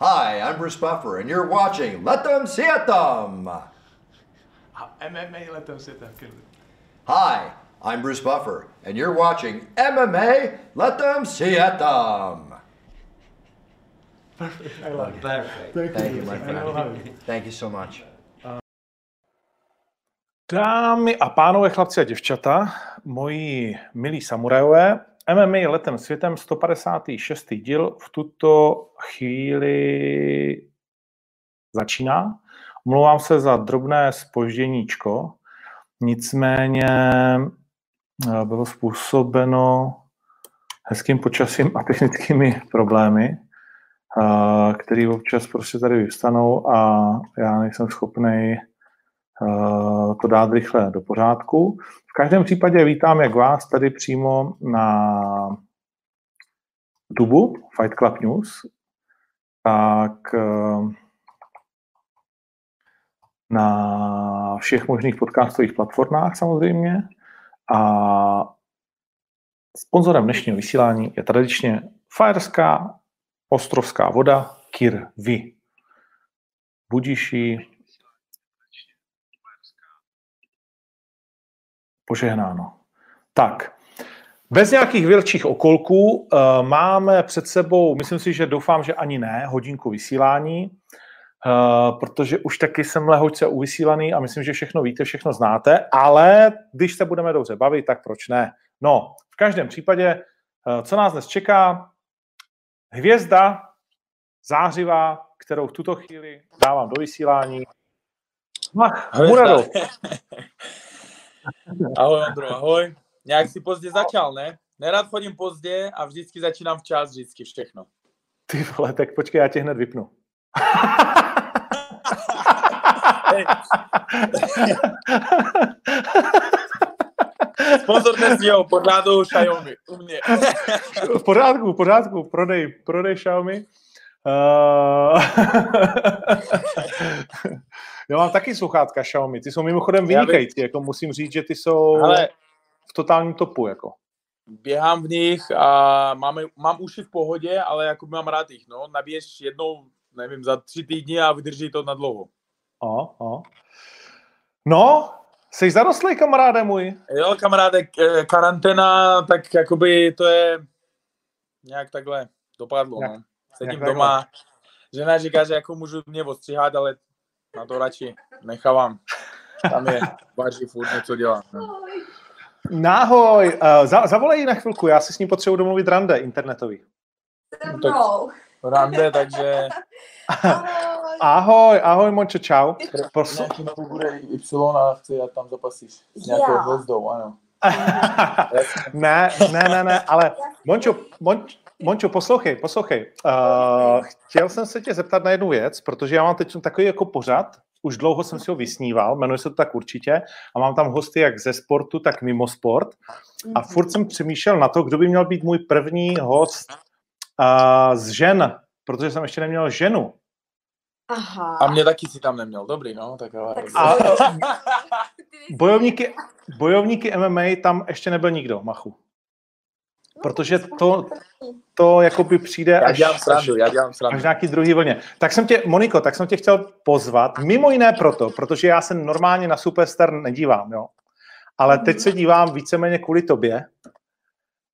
Hi, I'm Bruce Buffer, and you're watching Let Them See It Them. A MMA letem světem, kyllä. Hi, I'm Bruce Buffer, and you're watching MMA Let Them See It Them. I love it. Perfect. Thank you, my friend. Thank you so much. Dámy a pánové, chlapci a děvčata, moji milí samurajové, MMA letem světem 156. díl v tuto chvíli začíná. Omlouvám se za drobné spožděníčko, nicméně eh, bylo způsobeno hezkým počasím a technickými problémy, eh, které občas prostě tady vyvstanou a já nejsem schopný to dát rychle do pořádku. Každém případě vítám jak vás tady přímo na Dubu Fight Club News, tak eh, na všech možných podcastových platformách samozřejmě. A sponzorem dnešního vysílání je tradičně fajerská ostrovská voda Kirvi. Budiši, požehnáno. Tak, bez nějakých větších okolků uh, máme před sebou, myslím si, že doufám, že ani ne, hodinku vysílání, uh, protože už taky jsem lehoďce uvysílaný a myslím, že všechno víte, všechno znáte, ale když se budeme dobře bavit, tak proč ne? No, v každém případě, uh, co nás dnes čeká? Hvězda zářivá, kterou v tuto chvíli dávám do vysílání. Ach, Ahoj Ondro, ahoj. Nějak si pozdě začal, ne? Nerad chodím pozdě a vždycky začínám včas, vždycky všechno. ty vole, tak počkej, já tě hned vypnu. Sponzor dnesního podrádu Xiaomi, u mě. v pořádku, v pořádku, prodej, prodej Xiaomi. Uh... Já mám taky sluchátka Xiaomi, ty jsou mimochodem vynikající, jako musím říct, že ty jsou Ale v totálním topu, jako. běhám v nich a máme, mám uši v pohodě, ale jako mám rád jich, no. Nabiješ jednou, nevím, za tři týdny a vydrží to na dlouho. O, o. No, jsi zarostlý, kamaráde můj. Jo, kamaráde, k- karanténa, tak jakoby to je nějak takhle dopadlo, Jak- no. Sedím jak takhle? doma, žena říká, že jako můžu mě ostříhat, ale na to radši nechávám. Tam je, vaří furt něco dělá. No. Náhoj, uh, za, zavolej ji na chvilku, já si s ním potřebuji domluvit rande internetový. Se tak-. Rande, takže Ahoj. Ahoj, ahoj, Mončo, čau. Prosím. nějaký nový bude Y a chci já tam zapasit s nějakou hvězdou, ano. ne, ne, ne, ne, ale Mončo, Monč, Mončo, poslouchej, poslouchej. Uh, chtěl jsem se tě zeptat na jednu věc, protože já mám teď takový jako pořad, už dlouho jsem si ho vysníval, jmenuje se to tak určitě, a mám tam hosty jak ze sportu, tak mimo sport. A furt jsem přemýšlel na to, kdo by měl být můj první host uh, z žen, protože jsem ještě neměl ženu. Aha. A mě taky si tam neměl, dobrý, no, tak ale... Tak A bojovníky, bojovníky MMA tam ještě nebyl nikdo, Machu. Protože to, to jakoby přijde Já až, dělám až, srandu, já dělám až srandu. v nějaký druhý vlně. Tak jsem tě, Moniko, tak jsem tě chtěl pozvat, mimo jiné proto, protože já se normálně na Superstar nedívám, jo. Ale teď se dívám víceméně kvůli tobě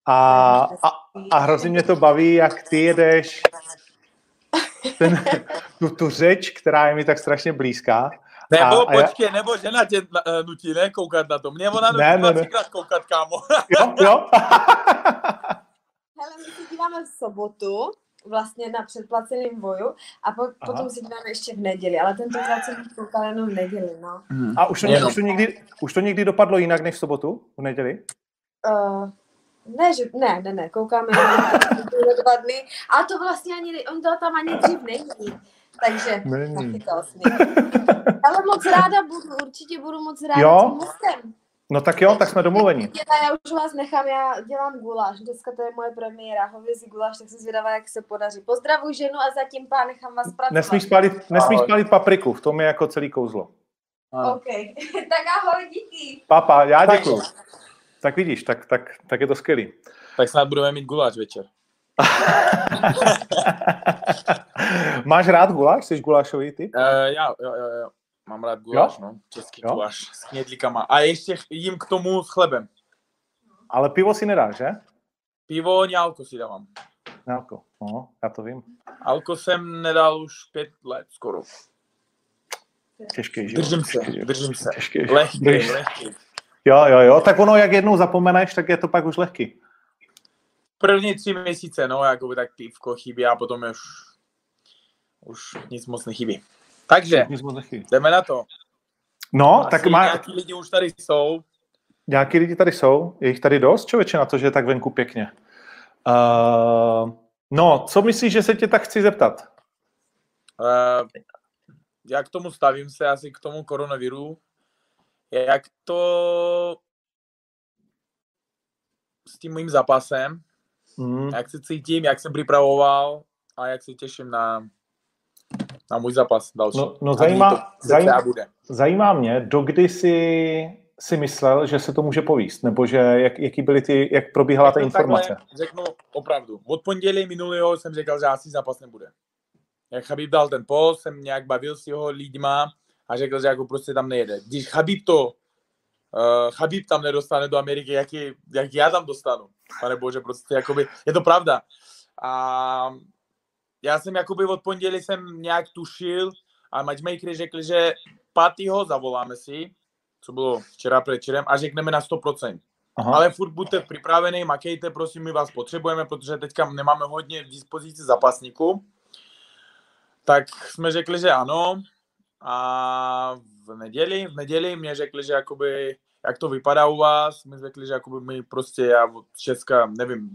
a, a, a hrozně mě to baví, jak ty jedeš ten, tu, tu řeč, která je mi tak strašně blízká. Nebo a já- počkej, nebo žena tě eh, nutí, ne, koukat na to. Mě ona nutí Ne, ne, ne. koukat, kámo. Jo, jo. Hele, my se díváme v sobotu, vlastně na předplaceným boju a po, Aha. potom si díváme ještě v neděli, ale tentokrát jsem koukala jenom v neděli, no. A už to, už, to někdy, už to někdy dopadlo jinak než v sobotu, v neděli? Uh, ne, že, ne, ne, ne, koukáme dva dny, ale to vlastně ani, on to tam ani dřív není, takže Není. taky to. Ale moc ráda budu, určitě budu moc ráda Jo? tím hostem. No tak jo, tak jsme domluveni. Já už vás nechám, já dělám guláš. Dneska to je moje premiéra, hovězí guláš, tak jsem zvědavá, jak se podaří. Pozdravuji ženu a zatím pán nechám vás pracovat. Nesmíš spálit, nesmíš spálit papriku, v tom je jako celý kouzlo. Ano. OK, tak ahoj, díky. Papa, já Tak. děkuju. Tak vidíš, tak, tak, tak je to skvělý. Tak snad budeme mít guláš večer. Máš rád guláš? Jsi gulášový typ? Uh, já, jo, jo, jo. Mám rád guláš, no. Český Jo? guláš s knedlíkama. A ještě jím k tomu s chlebem. Ale pivo si nedáš, že? Pivo, alko si dávám. Nějako. No, já to vím. Alko jsem nedal už pět let skoro. Těžký život. Držím se, těžký držím se. Těžký. Lehký, Držíš- lehký. Jo, jo, jo. Tak ono, jak jednou zapomeneš, tak je to pak už lehký. První tři měsíce, no, jakoby tak pívko chybí a potom už, už nic moc nechybí. Takže, jdeme na to. No, Asi tak má, nějaký lidi už tady jsou. nějaký lidi tady jsou, je jich tady dost, člověče, na to, že je tak venku pěkně. Uh, no, co myslíš, že se tě tak chci zeptat? Uh, jak k tomu stavím se asi k tomu koronaviru? Jak to s tím mým zápasem, Hmm. jak se cítím, jak jsem připravoval a jak se těším na, na můj zápas další. No, no zajímá, to zajímá, bude. zajímá mě, dokdy jsi si myslel, že se to může povíst, nebo že jak, jaký byly ty, jak probíhala ta informace? Takhle, řeknu opravdu. Od pondělí minulého jsem říkal, že asi zápas nebude. Jak Chabib dal ten post, jsem nějak bavil s jeho lidma a řekl, že jako prostě tam nejede. Když Chabib to, uh, Chabib tam nedostane do Ameriky, jak, je, jak já tam dostanu. Pane bože, prostě jakoby, je to pravda. A já jsem jakoby od pondělí jsem nějak tušil a matchmakery řekli, že pátýho zavoláme si, co bylo včera předčerem a řekneme na 100%. Aha. Ale furt buďte připravení, makejte, prosím, my vás potřebujeme, protože teďka nemáme hodně v dispozici zápasníků. Tak jsme řekli, že ano. A v neděli, v neděli mě řekli, že jakoby, jak to vypadá u vás, my řekli, že jakoby my prostě, já od Česka, nevím,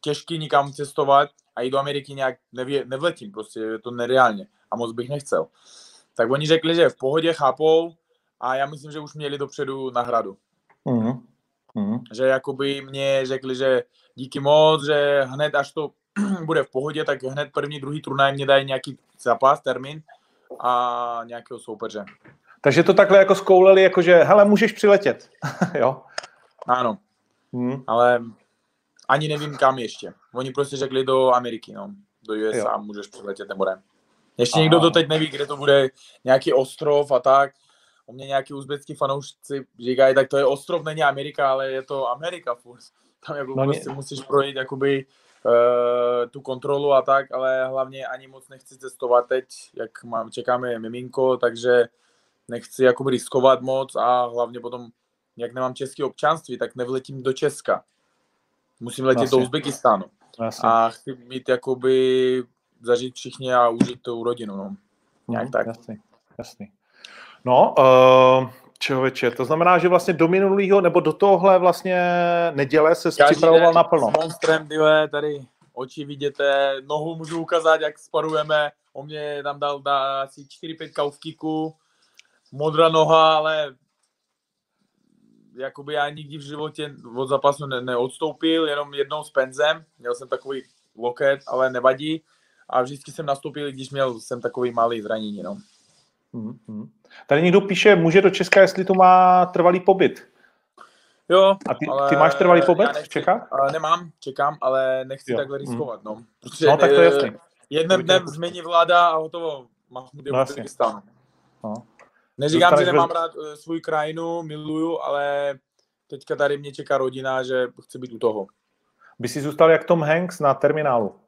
těžký nikam cestovat a jít do Ameriky nějak nevě, nevletím, prostě je to nereálně a moc bych nechcel. Tak oni řekli, že v pohodě chápou a já myslím, že už měli dopředu nahradu Mhm. Mhm. že jakoby mě řekli, že díky moc, že hned až to bude v pohodě, tak hned první, druhý turnaj mě dají nějaký zápas, termín a nějakého soupeře. Takže to takhle jako skouleli, jako že hele, můžeš přiletět. jo. Ano, Mhm. ale ani nevím kam ještě. Oni prostě řekli do Ameriky, no. Do USA Jo. můžeš přiletět nebo ne. Ještě Aha. nikdo to teď neví, kde to bude, nějaký ostrov a tak. O mě nějaký uzbecký fanoušci říkají, tak to je ostrov, není Amerika, ale je to Amerika furt. Tam jako No prostě musíš projít jakoby uh, tu kontrolu a tak, ale hlavně ani moc nechci cestovat teď, jak mám, čekáme miminko, takže nechci jakoby riskovat moc a hlavně potom, jak nemám české občanství, tak nevletím do Česka. Musím letět Jasně. do Uzbekistánu Jasně. a chci mít jakoby zažít všichni a užít tu rodinu, no. nějak Mhm, tak. Jasný, jasný. No, uh, člověče, to znamená, že vlastně do minulého nebo do tohle vlastně neděle se připravoval naplno. S monstrem, tyhle, tady oči vidíte, nohu můžu ukázat, jak sparujeme. On mě tam dal, dá asi 4-5 kaufkíků, modrá noha, ale jakoby já nikdy v životě od zápasu ne, neodstoupil, jenom jednou s penzem, měl jsem takový loket, ale nevadí. A vždycky jsem nastoupil, když měl jsem takový malý zranění, no. Mhm, mhm. Tady někdo píše, může do Česka, jestli tu má trvalý pobyt. Jo, A ty, ale ty máš trvalý pobyt v nechci- Čechách? Ale nemám, čekám, ale nechci Jo, takhle mm. riskovat, no. Protože No, tak to je jasný. Jedním To dnem změní vláda a hotovo. Je No, v jasně. Uzbekistánu. No. Neříkám, Dostaneš že nemám bez- rád eh, svou krajinu, miluju, ale teďka tady mě čeká rodina, že chci být u toho. By si zůstal jak Tom Hanks na terminálu.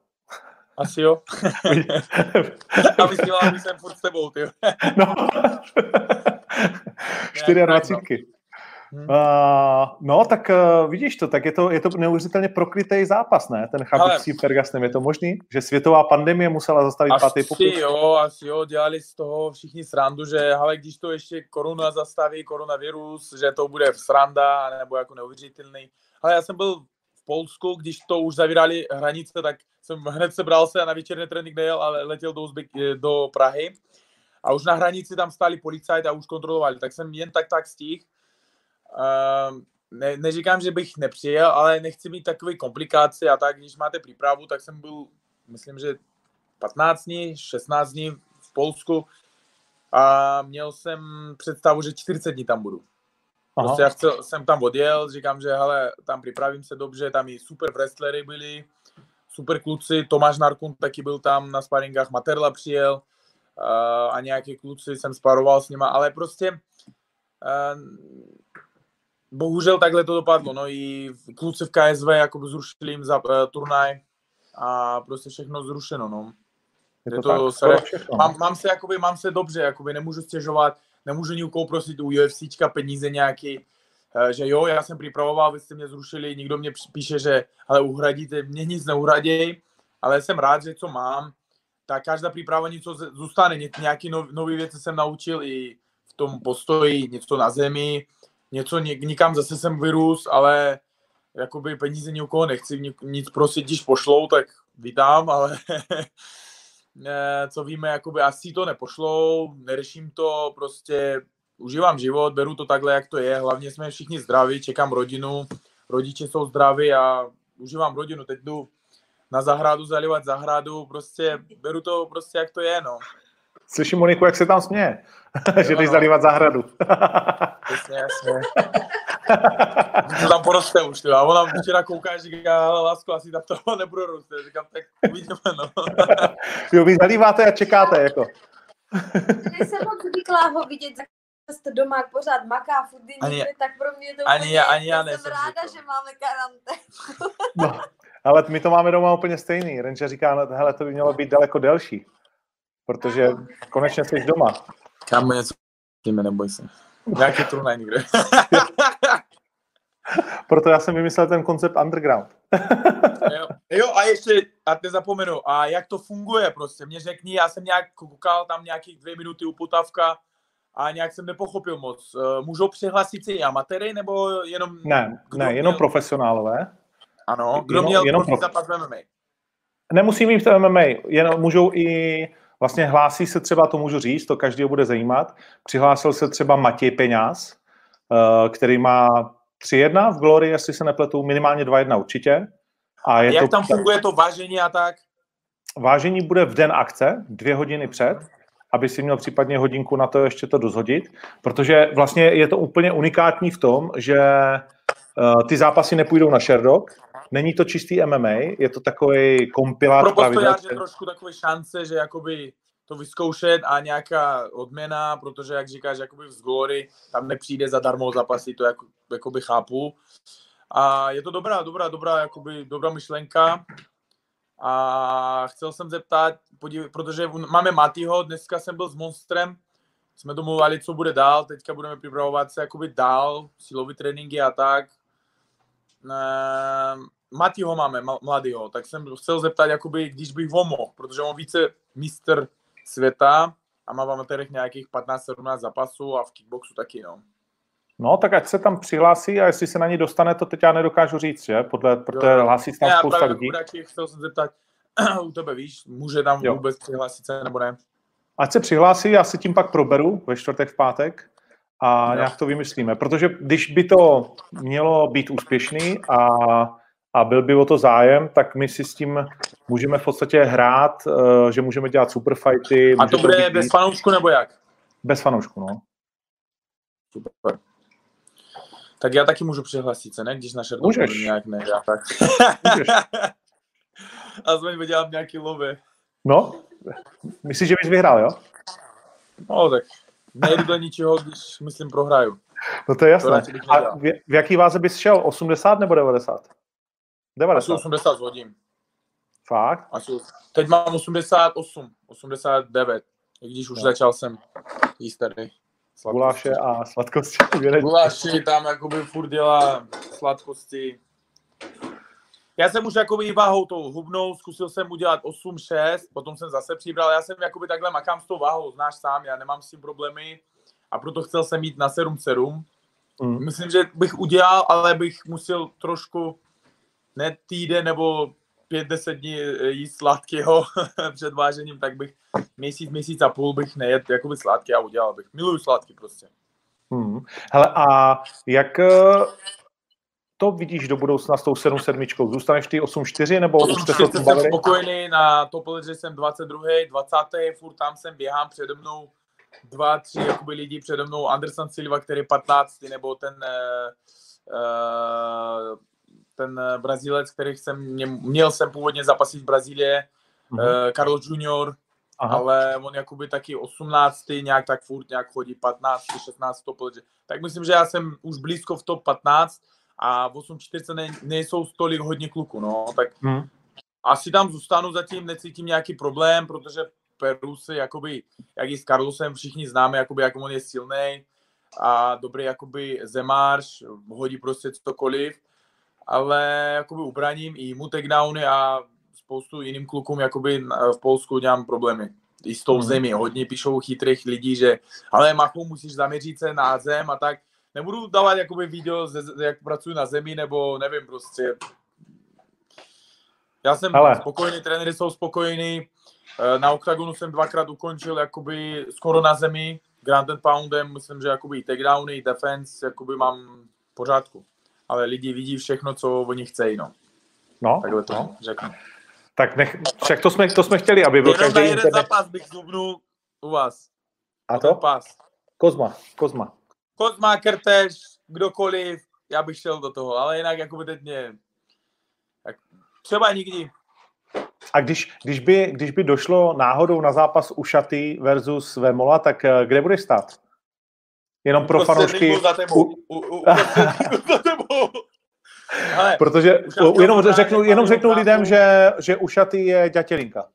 Asi jo. A vysílám, že jsem furt s tebou, ty. no. 24. Hm. Uh, no, tak uh, vidíš to, tak je to, je to neuvěřitelně prokrytý zápas, ne? Ten tím Fergusonem, je to možný? Že světová pandemie musela zastavit pátý Asi pokus? jo, asi jo, dělali z toho všichni srandu, že ale když to ještě korona zastaví, koronavirus, že to bude sranda, nebo jako neuvěřitelný. Ale já jsem byl v Polsku, když to už zavírali hranice, tak jsem hned se bral se a na večerní trénink nejel, ale letěl do, Uzbek, do Prahy. A už na hranici tam stáli policajti a už kontrolovali, tak jsem jen tak tak stih. Uh, ne, neříkám, že bych nepřijel, ale nechci mít takové komplikace a tak, když máte přípravu, tak jsem byl, myslím, že 15 dní, 16 dní v Polsku a měl jsem představu, že 40 dní tam budu. Aha. Prostě já chcel, jsem tam odjel, říkám, že hele, tam připravím se dobře, tam i super wrestlery byli, super kluci, Tomáš Narkun taky byl tam na sparingách, Materla přijel uh, a nějaký kluci jsem sparoval s nima, ale prostě uh, bohužel takhle to dopadlo, no i kluci v KSV jako zrušili jim za uh, turnaj a prostě všechno zrušeno, no. Je to, to tak, všechno. no. Mám, mám, se, jakoby, mám se dobře, jakoby nemůžu stěžovat, nemůžu nikoho prosit u UFCčka peníze nějaký, eh, že jo, já jsem připravoval, vy jste mě zrušili, někdo mě píše, že ale uhradíte, mě nic neuhraděj, ale jsem rád, že co mám, tak každá příprava něco zůstane, Ně- nějaký nov, nový věci jsem naučil i v tom postoji, něco na zemi, něco nikam zase jsem vyrůst, ale jakoby peníze nikoho nechci ni- nic prosit, když pošlou, tak vítám, ale co víme, jakoby asi to nepošlou, neřeším to, prostě užívám život, beru to takhle, jak to je, hlavně jsme všichni zdraví, čekám rodinu, rodiče jsou zdraví a užívám rodinu, teď jdu na zahradu zalivat zahradu, prostě beru to prostě, jak to je, no. Slyším Moniku, jak se tam směje, že jdeš no. zalívat zahradu. Jasně. to tam poroste už, a ona včera kouká, že říká, ale lásko, asi tam toho nebudu růst, říkám, tak uvidíme, no. jo, vy zalíváte a čekáte, jako. Nejsem moc zvyklá ho vidět, za jste doma jak pořád maká, furt Ani- tak pro mě je to ani úplně, já- ani já jsem nejsem ráda, že máme karanténu. No, ale my to máme doma úplně stejný. Renče říká, no, hele, to by mělo být daleko delší, protože konečně jsi doma. Kámo, něco Tím neboj se. Nějaký turnaj někde. Proto já jsem vymyslel ten koncept underground. jo. jo, a ještě, a nezapomenu, a jak to funguje prostě, mě řekni, já jsem nějak koukal tam nějakých dvě minuty u Potavka a nějak jsem nepochopil moc. Eh, Můžou přihlásit si i amatéry, nebo jenom... Ne, ne, jenom měl- profesionálové. Ano, kdo jenom- měl jenom profi pro- zápas v MMA? Nemusí mít to MMA, jenom můžou i, vlastně hlásí se třeba, to můžu říct, to každého bude zajímat, přihlásil se třeba Matěj Peňáz, eh, který má 3-1 v Glory, jestli se nepletu, minimálně 2-1 určitě. A je Jak to, tam funguje to vážení a tak? Vážení bude v den akce, dvě hodiny před, aby si měl případně hodinku na to ještě to dozhodit, protože vlastně je to úplně unikátní v tom, že uh, ty zápasy nepůjdou na Sherdog, není to čistý MMA, je to takový kompilát Pro pravidel. postojáře trošku takové šance, že jakoby to vyzkoušet a nějaká odměna, protože jak říkáš, jakoby z Glory tam nepřijde zadarmo zápasy, to jako, jakoby chápu. A je to dobrá, dobrá, dobrá, jakoby dobrá myšlenka. A chcel jsem zeptat, podív, protože máme Matyho, dneska jsem byl s Monstrem, jsme domluvali, co bude dál, teďka budeme připravovat se jakoby dál, silový tréninky a tak. Ehm, Matyho máme, mladýho, tak jsem chcel zeptat, jakoby, když bych ho mohl, protože on více mistr světa a má v amatérech nějakých 15-17 zápasů a v kickboxu taky, no. No, tak ať se tam přihlásí a jestli se na ní dostane, to teď já nedokážu říct, že? Podle, protože Jo. hlásí se tam já spousta lidí. chudáky chtěl jsem zeptat, u tebe víš, může tam Jo. vůbec přihlásit se nebo ne? Ať se přihlásí, já si tím pak proberu ve čtvrtek, v pátek a Jo. nějak to vymyslíme. Protože když by to mělo být úspěšný a, a byl by o to zájem, tak my si s tím můžeme v podstatě hrát, eh, že můžeme dělat superfighty. A to bude bez fanoušku nebo jak? bez fanoušku, no. Super. Tak já taky můžu přihlásit se, ne? Když naše Můžeš. nějak ne, já tak. Můžeš. Aspoň vydělám nějaký love. No, myslíš, že bys vyhrál, jo? No tak nejdu do ničeho, když myslím prohraju. No to je jasné. A v, v jaký váze bys šel? 80 nebo 90? Asi 90. 80 hodin. Fakt? Asi, teď mám 88, 89, i když už No. začal jsem jíst tady. Guláše a sladkosti. Guláši tam jakoby furt dělá sladkosti. Já jsem už jakoby váhou tou hubnou, zkusil jsem udělat 8-6, potom jsem zase přibral, já jsem jakoby takhle makám s tou váhou, znáš sám, já nemám s tím problémy a proto chtěl jsem jít na 7-7. Mm. Myslím, že bych udělal, ale bych musel trošku, ne týden nebo 5-10 dní eh, jíst sladkého před vážením, tak bych měsíc, měsíc a půl bych nejet jakoby sladký a udělal bych. Miluju sladký prostě. Hmm. Hele, a jak eh, to vidíš do budoucna s tou 7-7? Zůstaneš ty 8-4 nebo už jste se o tom jsem bavili? spokojený, na Top že jsem 22. 20. furt tam jsem, běhám přede mnou dva, tři jakoby lidi přede mnou, Anderson Silva, který je 15. nebo ten uh, uh, ten eh, Brazílec, který jsem, mě, měl jsem původně zapasit v Brazílie, Mhm. mm-hmm. Carlos Junior, Aha. ale on jakoby taky 18, nějak tak furt nějak chodí 15, 16 top, tak myslím, že já jsem už blízko v top 15 a v 8.40 ne, nejsou tolik hodně kluků, no, tak Mhm. asi tam zůstanu zatím, necítím nějaký problém, protože Peru se jakoby, jak i s Carlosem všichni známe, jakoby, jak on je silný a dobrý jakoby zemář, hodí prostě cokoliv, ale jakoby ubraním i mu takedowny a spoustu jiným klukům jakoby v Polsku dělám problémy. I s tou Mhm. zemí. Hodně píšou chytrých lidí, že ale Machu musíš zaměřit se na zem a tak. Nebudu dávat jakoby video, jak pracuji na zemi, nebo nevím prostě. Já jsem Ale- spokojený, trenéři jsou spokojení. Eh, Na OKTAGONu jsem dvakrát ukončil jakoby skoro na zemi, ground and poundem, myslím, že jakoby i takedowny, i defense, jakoby mám v pořádku. Ale lidi vidí všechno, co oni chcejí, no. No, Takhle to no. řeknu. Tak nech, však to jsme, to jsme chtěli, aby byl Jenom každý jeden internet. zápas bych zubnul u vás. A Ten to? pas. Kozma, Kozma. Kozma, Krtež, kdokoliv, já bych šel do toho, ale jinak jakoby teď mě... Tak třeba nikdy. A když, když, by, když by došlo náhodou na zápas Ušaty versus Vemola, tak eh, kde budeš stát? Jenom pro fanoušky. Za tebou. U, u, u, uprostřed za tebou. Ale Protože Ušatý u- jenom řeknu, jenom řeknu lidem, že, že Ušaty je ďatelinka.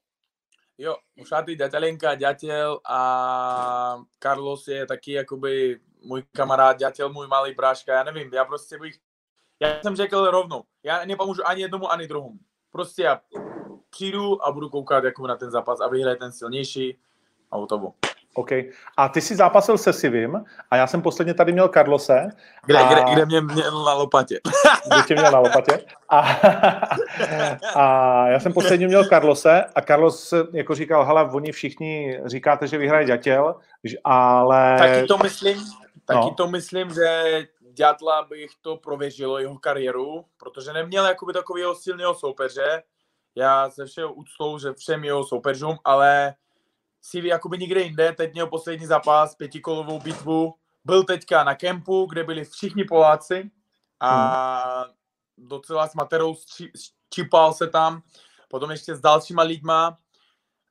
jo, Ušatý, Ďatelenka, Ďatel a Carlos je taky jakoby můj kamarád, Ďatel, můj malý bráška, já nevím, já prostě bych, já jsem řekl rovnou, já nepomůžu ani jednomu, ani druhému. Prostě já přijdu a budu koukat jako na ten zápas a vyhraje ten silnější a hotovo. OK. A ty jsi zápasil se Sivim a já jsem posledně tady měl Carlose, Kde, A- kde, kde mě měl na lopatě? kde tě měl na lopatě. A, a já jsem posledně měl Carlose a Carlos jako říkal, hele, oni všichni říkáte, že vyhraje ďatěl, ale... Taky to myslím, taky No. to myslím, že Ďatla bych to prověřilo jeho kariéru, protože neměl jakoby takového silného soupeře. Já se všeho úctou, že všem jeho soupeřům, ale si jakoby nikde jinde, teď měl poslední zápas, pětikolovou bitvu, byl teďka na kempu, kde byli všichni Poláci a docela s Materou čipal se tam, potom ještě s dalšíma lidma.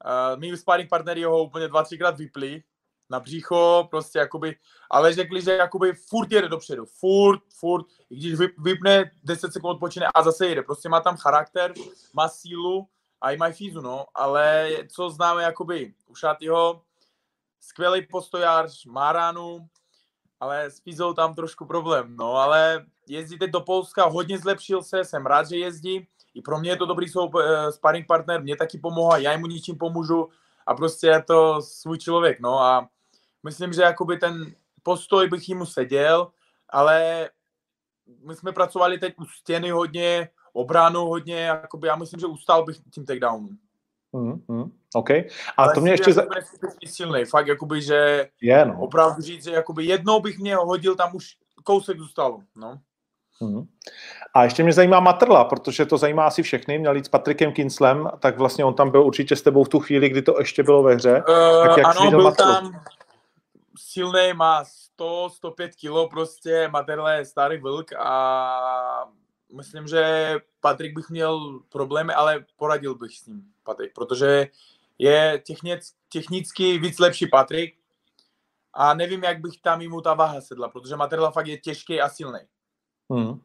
Uh, mý sparring partnery ho úplně dva, třikrát vypli na břicho, prostě jakoby, ale řekli, že jakoby furt jede dopředu, furt, furt, i když vyp, vypne 10 sekund odpočine a zase jede, prostě má tam charakter, má sílu a i fízu, no, ale co známe jakoby u Šatyho, skvělý postojář, má ránu, ale s fízou tam trošku problém, no, ale jezdí teď do Polska, hodně zlepšil se, jsem rád, že jezdí, i pro mě je to dobrý soup, eh, sparring partner, mě taky pomohla, já mu ničím pomůžu. A prostě je to svůj člověk, no. A myslím, že jakoby ten postoj bych jim seděl, ale my jsme pracovali teď u stěny hodně, obranu hodně, jakoby já myslím, že ustál bych tím takedownu. Mm, mm, OK. A to mě ještě... Za... Za... silný, fakt jakoby, že Je, no. opravdu říct, že jakoby jednou bych mě hodil, tam už kousek zůstalo, no. Mm. A ještě mě zajímá Matrla, protože to zajímá asi všechny. Měl jít s Patrikem Kinslem, tak vlastně on tam byl určitě s tebou v tu chvíli, kdy to ještě bylo ve hře. Uh, Tak jak ano, byl Matrlu? tam silný, má 100, 105 kilo prostě, Materla je starý vlk a myslím, že Patrik bych měl problémy, ale poradil bych s ním, Patrik, protože je technic, technicky víc lepší Patrik a nevím, jak bych tam mu ta váha sedla, protože Materla fakt je těžký a silný. Mm.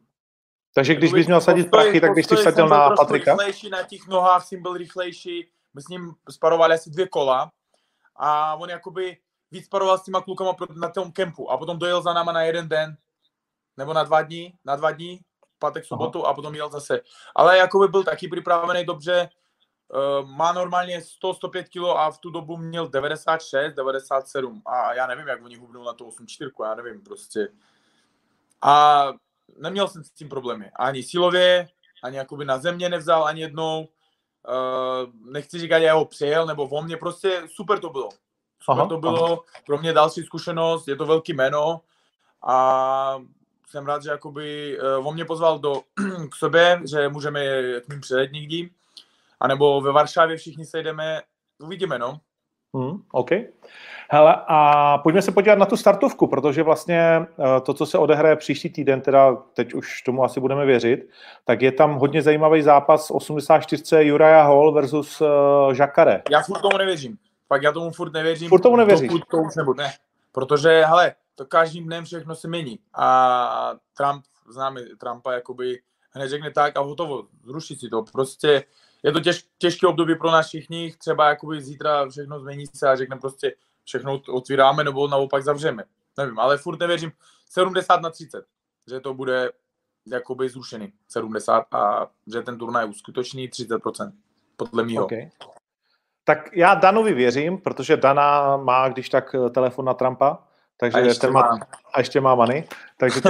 Takže když bys měl sadit prachy, tak bys si vsadil na Patrika? rychlejší, na těch nohách jsem byl rychlejší, my s ním sparovali asi dvě kola a on jakoby víc sparoval s těma klukama na tom kempu a potom dojel za náma na jeden den, nebo na dva dní, na dva dní, pátek, sobotu a potom jel zase. Ale jakoby byl taky připravený dobře, uh, má normálně 100-105 kg a v tu dobu měl 96, 97 a já nevím, jak oni hubnou na tu 8-4, já nevím prostě. A neměl jsem s tím problémy. Ani silově, ani jakoby na země nevzal ani jednou. Uh, nechci říkat, já ho přejel, nebo o mě, prostě super to bylo. Super Aha, to bylo, pro mě další zkušenost, je to velký jméno a jsem rád, že jakoby uh, on mě pozval do, k sobě, že můžeme k ním přijet někdy, anebo ve Varšavě všichni sejdeme, uvidíme, no. Hmm, OK. Hele, a pojďme se podívat na tu startovku, protože vlastně eh, to, co se odehraje příští týden, teda teď už tomu asi budeme věřit, tak je tam hodně zajímavý zápas 84. Uriah Hall versus uh, Jacare. Já furt tomu nevěřím. Fakt já tomu furt nevěřím. Furt tomu nevěříš? Dokud to už nebude. Ne. Protože, hele, to každým dnem všechno se mění. A Trump, známe Trumpa, jakoby hned řekne tak a hotovo, zruší si to. Prostě je to těž, těžké období pro nás všichni, třeba jakoby zítra všechno změní se a řekne prostě všechno otvíráme nebo naopak zavřeme. Nevím, ale furt nevěřím 70 na 30, že to bude jakoby zrušený 70 a že ten turnaj uskutoční 30%, podle mýho. Okay. Tak já Danovi věřím, protože Dana má, když tak, telefon na Trumpa, takže a ještě, ten má, má, a ještě má money, takže ty,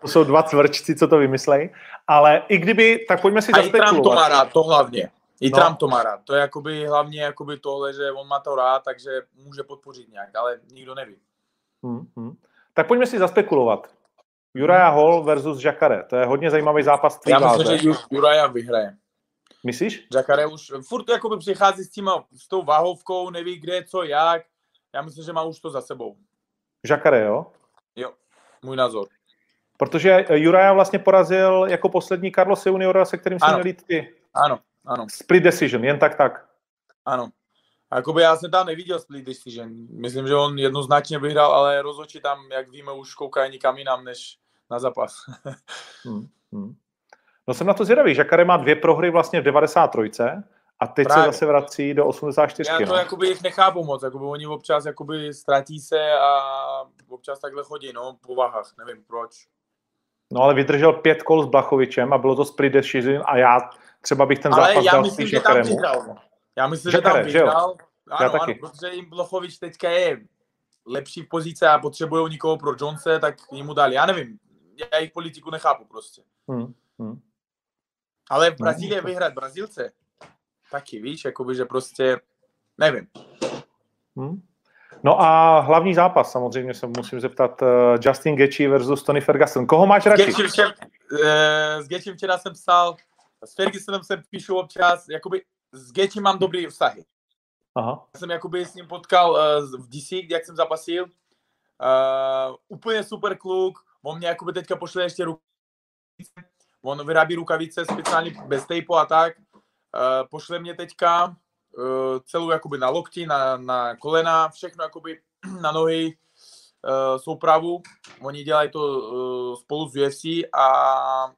to jsou dva cvrčci, co to vymyslej, ale i kdyby, tak pojďme si a. A i Trump to má rád, to hlavně. I no. Trump to má rád. To je jakoby hlavně jakoby tohle, že on má to rád, takže může podpořit nějak, ale nikdo neví. Hmm, hmm. Tak pojďme si zaspekulovat. Uriah Hall versus Jacare. To je hodně zajímavý zápas. Já myslím, že Uriah vyhraje. Myslíš? Jacare už furt jakoby přichází s tím, s tou váhovkou, neví kde, co, jak. Já myslím, že má už to za sebou. Jacare, jo? Jo, můj názor. Protože Uriah vlastně porazil jako poslední Carlos Juniora, se kterým jsi měl ty. Ano, ano. Split decision, jen tak tak. Ano. Jakoby já jsem tam neviděl split decision. Myslím, že on jednoznačně vyhrál, ale rozhodčí tam, jak víme, už koukají nikam jinam, než na zápas. hmm, hmm. No jsem na to zvědavý. Žakare má dvě prohry vlastně v 93. A teď Právě. se zase vrací do 84. Já to no. jakoby jich nechápu moc, jakoby oni občas jakoby ztratí se a občas takhle chodí, no, po váhách, nevím proč. No ale vydržel pět kol s Blachovičem a bylo to split decision a já třeba bych ten zápas Ale já myslím, že tam vyhrál. Já myslím, že tam vyhrál. Ano, já taky. ano, protože jim Blochovič teďka je lepší v pozici a potřebují nikoho pro Jonese, tak jim dali. Já nevím, já jejich politiku nechápu prostě. Hmm, hmm. Ale v Brazílii no, vyhrát Brazílce, taky víš, jakoby, že prostě, nevím. Hmm. No a hlavní zápas, samozřejmě se musím zeptat, uh, Justin Gaethje versus Tony Ferguson. Koho máš radši? S Gaethjem, uh, s Gaethjem včera jsem psal, s Fergusonem se píšu občas, jakoby s Getty mám dobrý vztahy. Aha. Já jsem jakoby s ním potkal uh, v DC, jak jsem zapasil. Uh, úplně super kluk, on mě jakoby teďka pošle ještě rukavice, on vyrábí rukavice speciálně bez tejpu a tak. Uh, pošle mě teďka uh, celou jakoby na lokti, na, na kolena, všechno jakoby na nohy, uh, soupravu. Oni dělají to uh, spolu s UFC a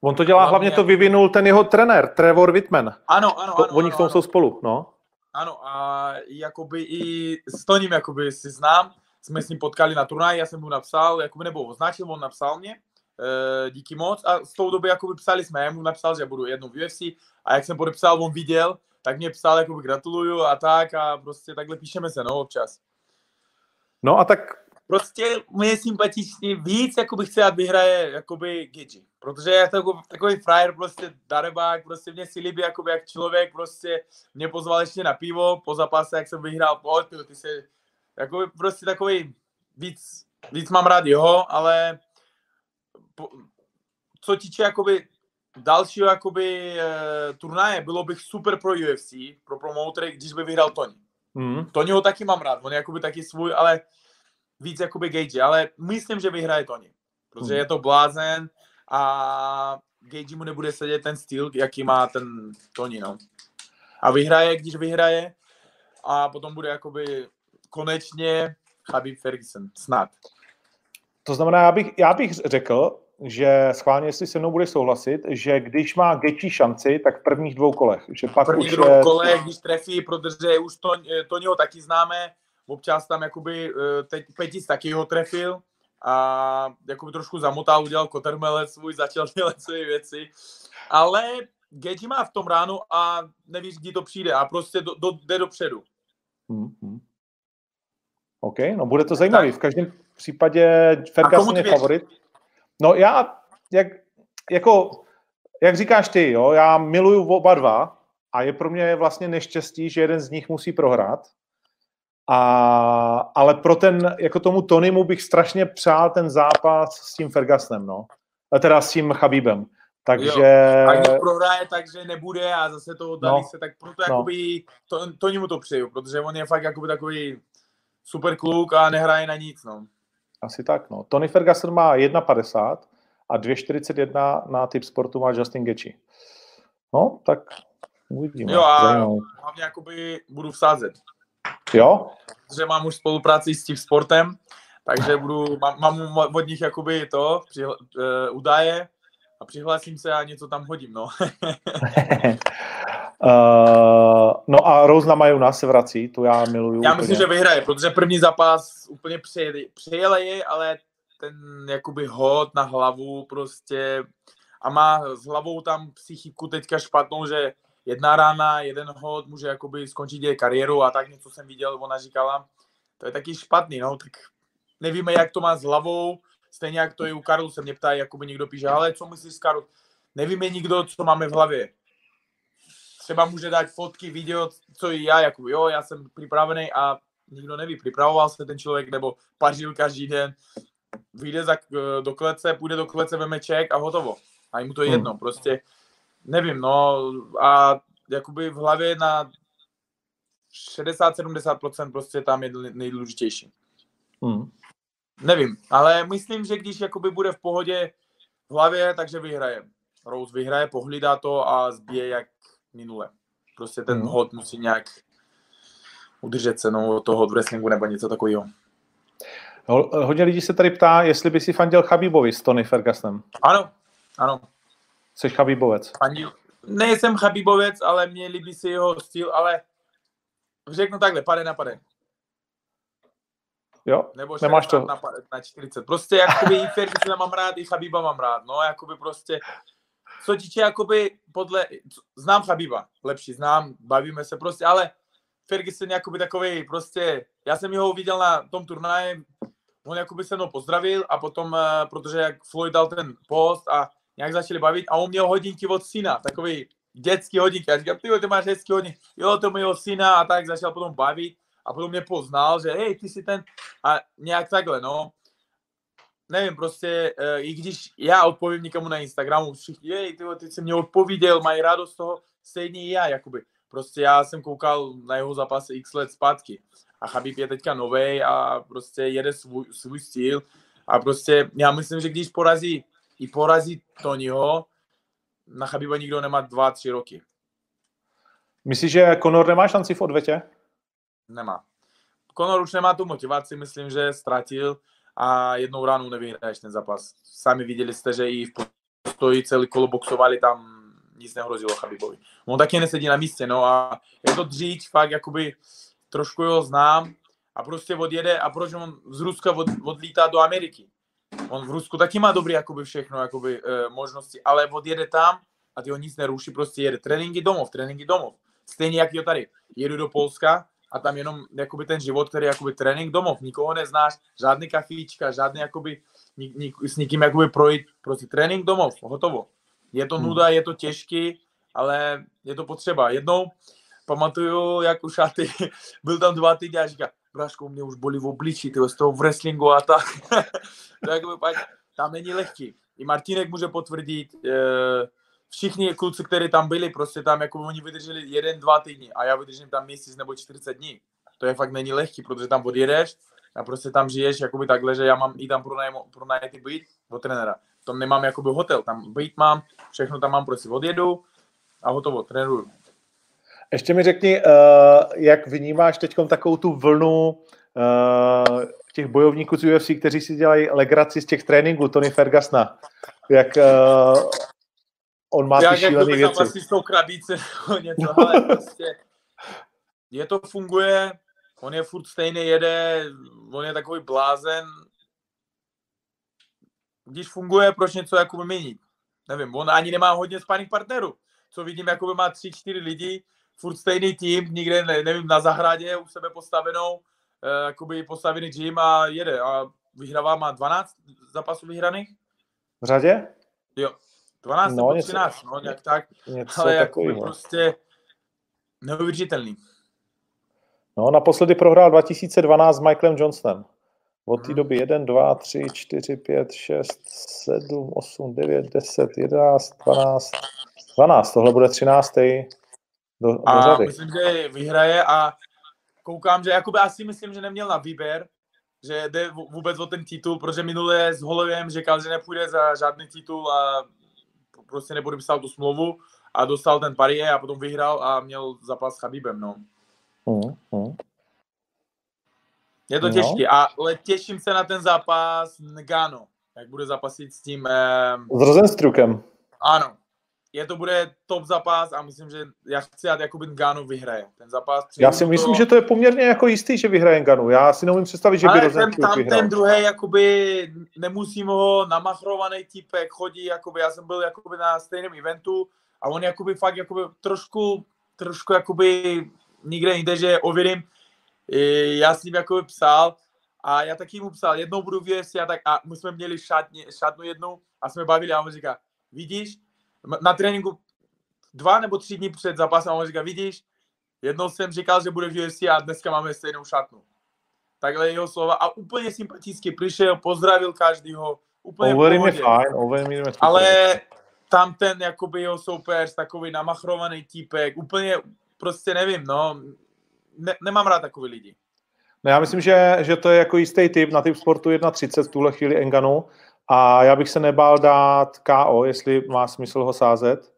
On to dělá, hlavně, to vyvinul ten jeho trenér, Trevor Whitman. Ano, ano, to, ano. Oni v tom ano. jsou spolu, no. Ano, a jakoby i s Toním jakoby si znám, jsme s ním potkali na turnaji, já jsem mu napsal, jakoby nebo označil, on napsal mě, díky moc a z tou doby jakoby psali jsme, já mu napsal, že budu jednou v UFC a jak jsem podepsal, on viděl, tak mě psal, jakoby gratuluju a tak a prostě takhle píšeme se, no, občas. No a tak prostě mě je sympatičný víc, jako bych chtěl, vyhraje jakoby Gigi. Protože je to takový frajer, prostě darebák, prostě mě si líbí jakoby jak člověk, prostě mě pozval ještě na pivo po zápase, jak jsem vyhrál, pojď, ty, ty se, jakoby prostě takový víc, víc mám rád jeho, ale po, co týče jakoby dalšího jakoby e, turnaje, bylo bych super pro UFC, pro promotory, když by vyhrál Tony. Mm. Tonyho taky mám rád, on je jakoby taky svůj, ale víc jakoby Gage, ale myslím, že vyhraje Tony, protože je to blázen a Gage mu nebude sedět ten styl, jaký má ten Tony, no. A vyhraje, když vyhraje a potom bude jakoby konečně Habib Ferguson, snad. To znamená, já bych, já bych řekl, že schválně, jestli se mnou bude souhlasit, že když má Geči šanci, tak v prvních dvou kolech. Že pak v prvních už dvou je... kolech, když trefí, protože už to, Tonyho taky známe, občas tam jakoby, eh, teď Petic taky ho trefil a jakoby trošku zamotal, udělal kotermelec svůj, začal dělat své věci, ale Geji má v tom ránu a nevíš, kdy to přijde a prostě do, do, jde dopředu. Mm-hmm. OK, no bude to zajímavý. V každém případě Ferguson je favorit. No já, jak, jako, jak říkáš ty, jo, já miluju oba dva a je pro mě vlastně neštěstí, že jeden z nich musí prohrát, a, ale pro ten, jako tomu Tonymu bych strašně přál ten zápas s tím Fergusonem, no. Teda s tím Chabíbem. Takže... A když prohraje, takže nebude a zase to oddalí No. se, tak proto No. jakoby, to, to mu to přeju, protože on je fakt jakoby takový super kluk a nehraje na nic, no. Asi tak, no. Tony Ferguson má 1,50 a 2,41 na typ sportu má Justin Gaethje. No, tak uvidíme. Jo a Zajímavý. hlavně jakoby budu vsázet, Jo? protože mám už spolupráci s tím sportem, takže budu, mám, mám od nich jakoby to, přihla, uh, údaje a přihlásím se a něco tam hodím, no. uh, no a Rose na Majuna se vrací, tu já miluju. Já úplně. myslím, že vyhraje, protože první zápas úplně přejeli, přejele je, ale ten jakoby hod na hlavu prostě a má s hlavou tam psychiku teďka špatnou, že jedna rána, jeden hod může jakoby skončit její kariéru a tak něco jsem viděl, ona říkala, to je taky špatný, no, tak nevíme, jak to má s hlavou, stejně jak to je u Karlu, se mě ptá, jakoby někdo píše, ale co myslíš Karl? Nevíme nikdo, co máme v hlavě. Třeba může dát fotky, video, co i já, jako jo, já jsem připravený a nikdo neví, připravoval se ten člověk, nebo pařil každý den, vyjde za, do klece, půjde do klece, veme ček a hotovo. A jim to je Hmm. jedno, prostě nevím, no a jakoby v hlavě na 60-70% prostě tam je nejdůležitější. Hmm. Nevím, ale myslím, že když jakoby bude v pohodě v hlavě, takže vyhraje. Rose vyhraje, pohlídá to a zbije jak minule. Prostě ten Mhm. hod musí nějak udržet se no, od toho od wrestlingu nebo něco takového. Ho- Hodně lidí se tady ptá, jestli by si fandil Chabibovi s Tony Fergusonem. Ano, ano. Jsi Chabibovec. Fandil. Nejsem Chabibovec, ale mě líbí si jeho styl, ale řeknu takhle, pade na pade. Jo? Nebo Nemáš 60 to. Na, na 40. Prostě jakoby i Fergusona mám rád, i Chabiba mám rád. No, jakoby prostě, co týče jakoby podle, znám Chabiba, lepší znám, bavíme se prostě, ale Ferguson jakoby takový prostě, já jsem jeho viděl na tom turnaji, on jakoby se mnou pozdravil a potom, eh, protože jak Floyd dal ten post a nějak začali bavit a on měl hodinky od syna, takový dětský hodinky. Já říkám, ty ty máš hezký hodinky. Jo, to mého syna a tak začal potom bavit a potom mě poznal, že hej, ty jsi ten a nějak takhle, no. Nevím, prostě, eh, i když já odpovím někomu na Instagramu, všichni, hej, ty, ty jsi mě odpověděl, mají radost z toho, stejně i já, jakoby. Prostě já jsem koukal na jeho zápasy x let zpátky. A Chabib je teďka novej a prostě jede svůj, svůj styl. A prostě já myslím, že když porazí, i porazí Tonyho, na Chabiba nikdo nemá dva, tři roky. Myslíš, že Conor nemá šanci v odvetě? Nemá. Conor už nemá tu motivaci, myslím, že ztratil a jednou ránu nevyhraješ ten zápas. Sami viděli jste, že i v postoji celý kolo boxovali, tam nic nehrozilo Chabibovi. On taky nesedí na místě, no a je to dříč, fakt jakoby trošku ho znám a prostě odjede a proč on z Ruska od, odlítá do Ameriky. On v Rusku taky má dobrý jakoby všechno, jakoby, e, možnosti, ale odjede tam a ty ho nic neruší, prostě jede tréninky domov, tréninky domov. Stejně jak jo tady. Jedu do Polska a tam jenom jakoby ten život, který je jakoby trénink domov, nikoho neznáš, žádný kafíčka, žádný jakoby nik, nik, s nikým jakoby projít, prostě trénink domov, hotovo. Je to Hmm. nuda, je to těžký, ale je to potřeba. Jednou pamatuju, jak už ty, byl tam dva týdny a říká, Braško, mě už bolí v obličí, tyjo, z toho wrestlingu a tak. jakoby pak, tam není lehký. I Martinek může potvrdit, eh, všichni kluci, kteří tam byli, prostě tam jako oni vydrželi jeden, dva týdny a já vydržím tam měsíc nebo 40 dní. To je fakt není lehký, protože tam odjedeš a prostě tam žiješ jakoby takhle, že já mám i tam pronajatý byt od trenéra. Tam nemám jakoby hotel, tam byt mám, všechno tam mám, prostě odjedu a hotovo, trénuju. Ještě mi řekni, uh, jak vnímáš teď takovou tu vlnu uh, těch bojovníků z UFC, kteří si dělají legraci z těch tréninků Tony Fergusona. Jak uh, on má Jak ty šílené věci. Vlastně s tou krabice nebo něco, ale prostě je to funguje, on je furt stejný, jede, on je takový blázen. Když funguje, proč něco jakoby měnit? Nevím, on ani nemá hodně sparring partnerů. Co vidím, jakoby má tři, čtyři lidi, furt stejný tým, nikde, ne, nevím, na zahradě u sebe postavenou, eh, jakoby postavený gym a jede. A vyhrává, má 12 zápasů vyhraných? V řadě? Jo, 12 No, nebo něco- 13, no, nějak tak. Něco Ale jako takového. prostě neuvěřitelný. No, naposledy prohrál 2012 s Michaelem Johnsonem. Od té doby 1, 2, 3, 4, 5, 6, 7, 8, 9, 10, 11, 12, 12. Tohle bude 13. Do, do A řady. myslím, že vyhraje a koukám, že jakoby asi myslím, že neměl na výběr, že jde vůbec o ten titul, protože minule s Holovem říkal, že nepůjde za žádný titul a prostě nepodepsal tu smlouvu a dostal ten parie a potom vyhrál a měl zápas s Chabibem, no. Hmm, hmm. Je to No. těžké, ale těším se na ten zápas Nagano, jak bude zápasit s tím, eh, S Rosenstrukem. ano, je to bude top zápas a myslím, že já chci, ať jakoby Nagano vyhraje ten zápas. Já si myslím, to. že to je poměrně jako jistý, že vyhraje Ganu. Já si neumím představit, že by Ale ten, Rosenstruk tam vyhrál. ten druhý, jakoby, nemusím ho namachrovaný typek, chodí, jakoby, já jsem byl jakoby na stejném eventu a on jakoby fakt jakoby trošku, trošku jakoby nikde jinde, že ověrím, já s ním jakoby psal a já taky mu psal, jednou budu v UFC a tak a my jsme měli šatně, šatnu jednu a jsme bavili a on říká, vidíš, na tréninku dva nebo tři dny před zápasem a on říká, vidíš, jednou jsem říkal, že bude v UFC a dneska máme stejnou šatnu takhle jeho slova a úplně sympaticky přišel, pozdravil každýho, úplně Overeem je pohodě. fajn, Overeem je. Ale tam ten jakoby jeho soupeř, takový namachrovaný týpek, úplně prostě nevím, no, ne, nemám rád takový lidi. No já myslím, že, že to je jako jistý typ na typ sportu 1.30 v tuhle chvíli Enganu a já bych se nebál dát KO, jestli má smysl ho sázet.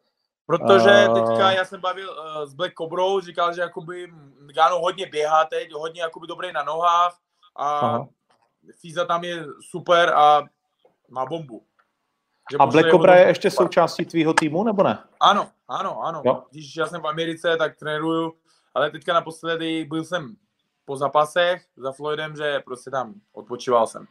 Protože A- teďka já jsem bavil uh, s Black Cobrou, říkal, že jakoby Gano hodně běhá teď, hodně jakoby dobrý na nohách a Aha. Fiza tam je super a má bombu. Že A Black Cobra je ještě součástí tvýho týmu, nebo ne? Ano, ano, ano. Jo. Když já jsem v Americe, tak trénuju, ale teďka naposledy byl jsem po zápasech za Floydem, že prostě tam odpočíval jsem.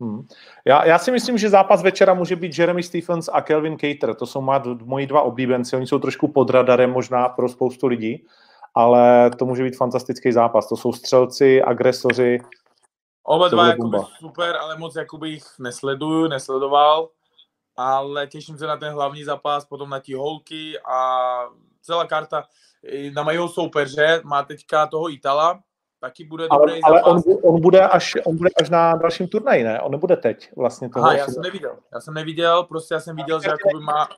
Hmm. Já, já si myslím, že zápas večera může být Jeremy Stephens a Kelvin Cater. To jsou má, moji dva oblíbenci. Oni jsou trošku pod radarem možná pro spoustu lidí, ale to může být fantastický zápas. To jsou střelci, agresoři. Oba dva jakoby super, ale moc jakoby jich nesleduju, nesledoval, ale těším se na ten hlavní zápas, potom na ty holky a celá karta na mého soupeře má teďka toho Itala, taky bude Ale, dobrý ale on, zápas. bu- on, bude až, on bude až na dalším turnaji, ne? On nebude teď vlastně toho. Aha, já jsem neviděl. Já jsem neviděl, prostě já jsem viděl, že jakoby má,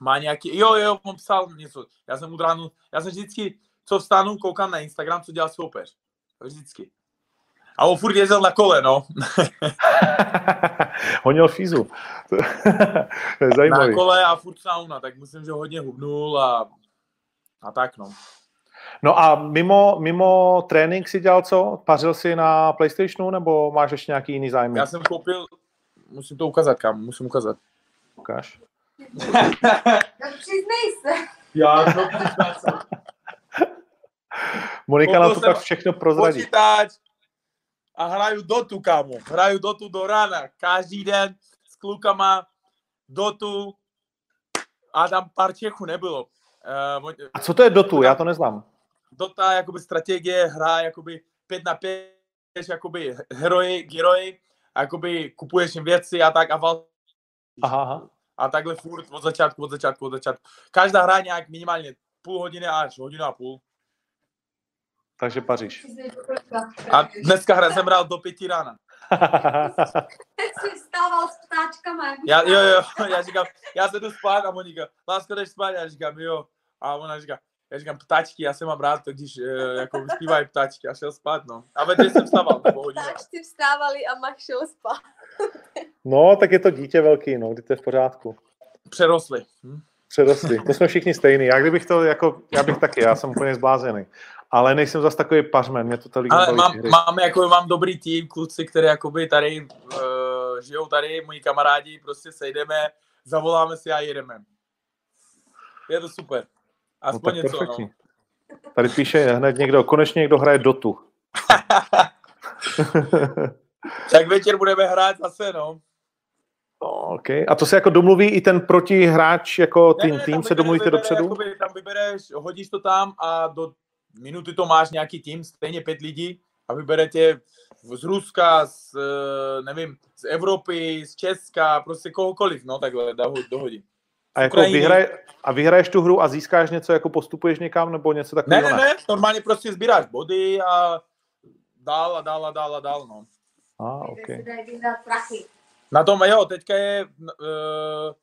má nějaký, jo, jo, on psal něco. Já jsem od ránu, já jsem vždycky, co vstanu, koukám na Instagram, co dělá soupeř. Vždycky. A on furt jezdil na kole, no. Honil fízu. to je Na zajímavý. kole a furt sauna, tak myslím, že hodně hubnul a, a tak, no. No a mimo, mimo trénink si dělal co? Pařil si na PlayStationu nebo máš ještě nějaký jiný zájmy? Já jsem koupil, musím to ukázat kam, musím ukázat. Ukáž. No přiznej se. Já to přiznám. Monika nám to pak všechno prozradí. počítač a hraju dotu, kámo. Hraju dotu do rána. Každý den s klukama dotu a tam pár Čechů nebylo. Uh, A co to je Dotu? Já to neznám. Dota, jakoby strategie, hra, jakoby 5 na 5, jakoby heroji, geroji, a jakoby kupuješ jim věci a tak a val Aha, aha. a takhle furt od začátku, od začátku, od začátku. Každá hra nějak minimálně půl hodiny až hodinu a půl. Takže Paříž. Kolika. A dneska hra jsem hrál do pěti rána. jsi vstával s ptáčkama. Já, jo, jo, já říkám, já se jdu spát a Monika, lásko, jdeš spát? Já říkám, jo. A ona říká, já říkám, ptačky, já se mám rád, to, když eh, jako zpívají ptačky a šel spát, no. A večer jsem vstával, nebo hodinu. Ptáčci vstávali a Mach šel spát. No, tak je to dítě velký, no, kdy to je v pořádku. Přerostli. Hm? Přerostli. To jsme všichni stejný. Já kdybych to, jako, já bych taky, já jsem úplně zblázený. Ale nejsem zas takový pařmen, mě to tolik Ale mám, hry. mám, jako, mám dobrý tým, kluci, který jakoby tady uh, žijou tady, moji kamarádi, prostě sejdeme, zavoláme si a jedeme. Je to super. No, Aspoň tak něco, no. perfektní. Tady píše hned někdo, konečně někdo hraje Dotu. Tak večer budeme hrát zase, no. No, okay. A to se jako domluví i ten protihráč, jako tým, Ne, ne, tým se domluvíte vybere, dopředu? Jakoby, tam vybereš, hodíš to tam a do minuty to máš nějaký tým, stejně pět lidí a vyberete z Ruska, z, eh, nevím, z Evropy, z Česka, prostě kohokoliv, no takhle doho- dohodí. A, jako vyhraje, a vyhraješ tu hru a získáš něco, jako postupuješ někam nebo něco Ne, takového? ne, ne, normálně prostě sbíráš body a dál a dál a dál a dál, no. A, Kde OK. Na tom, jo, teďka je, uh,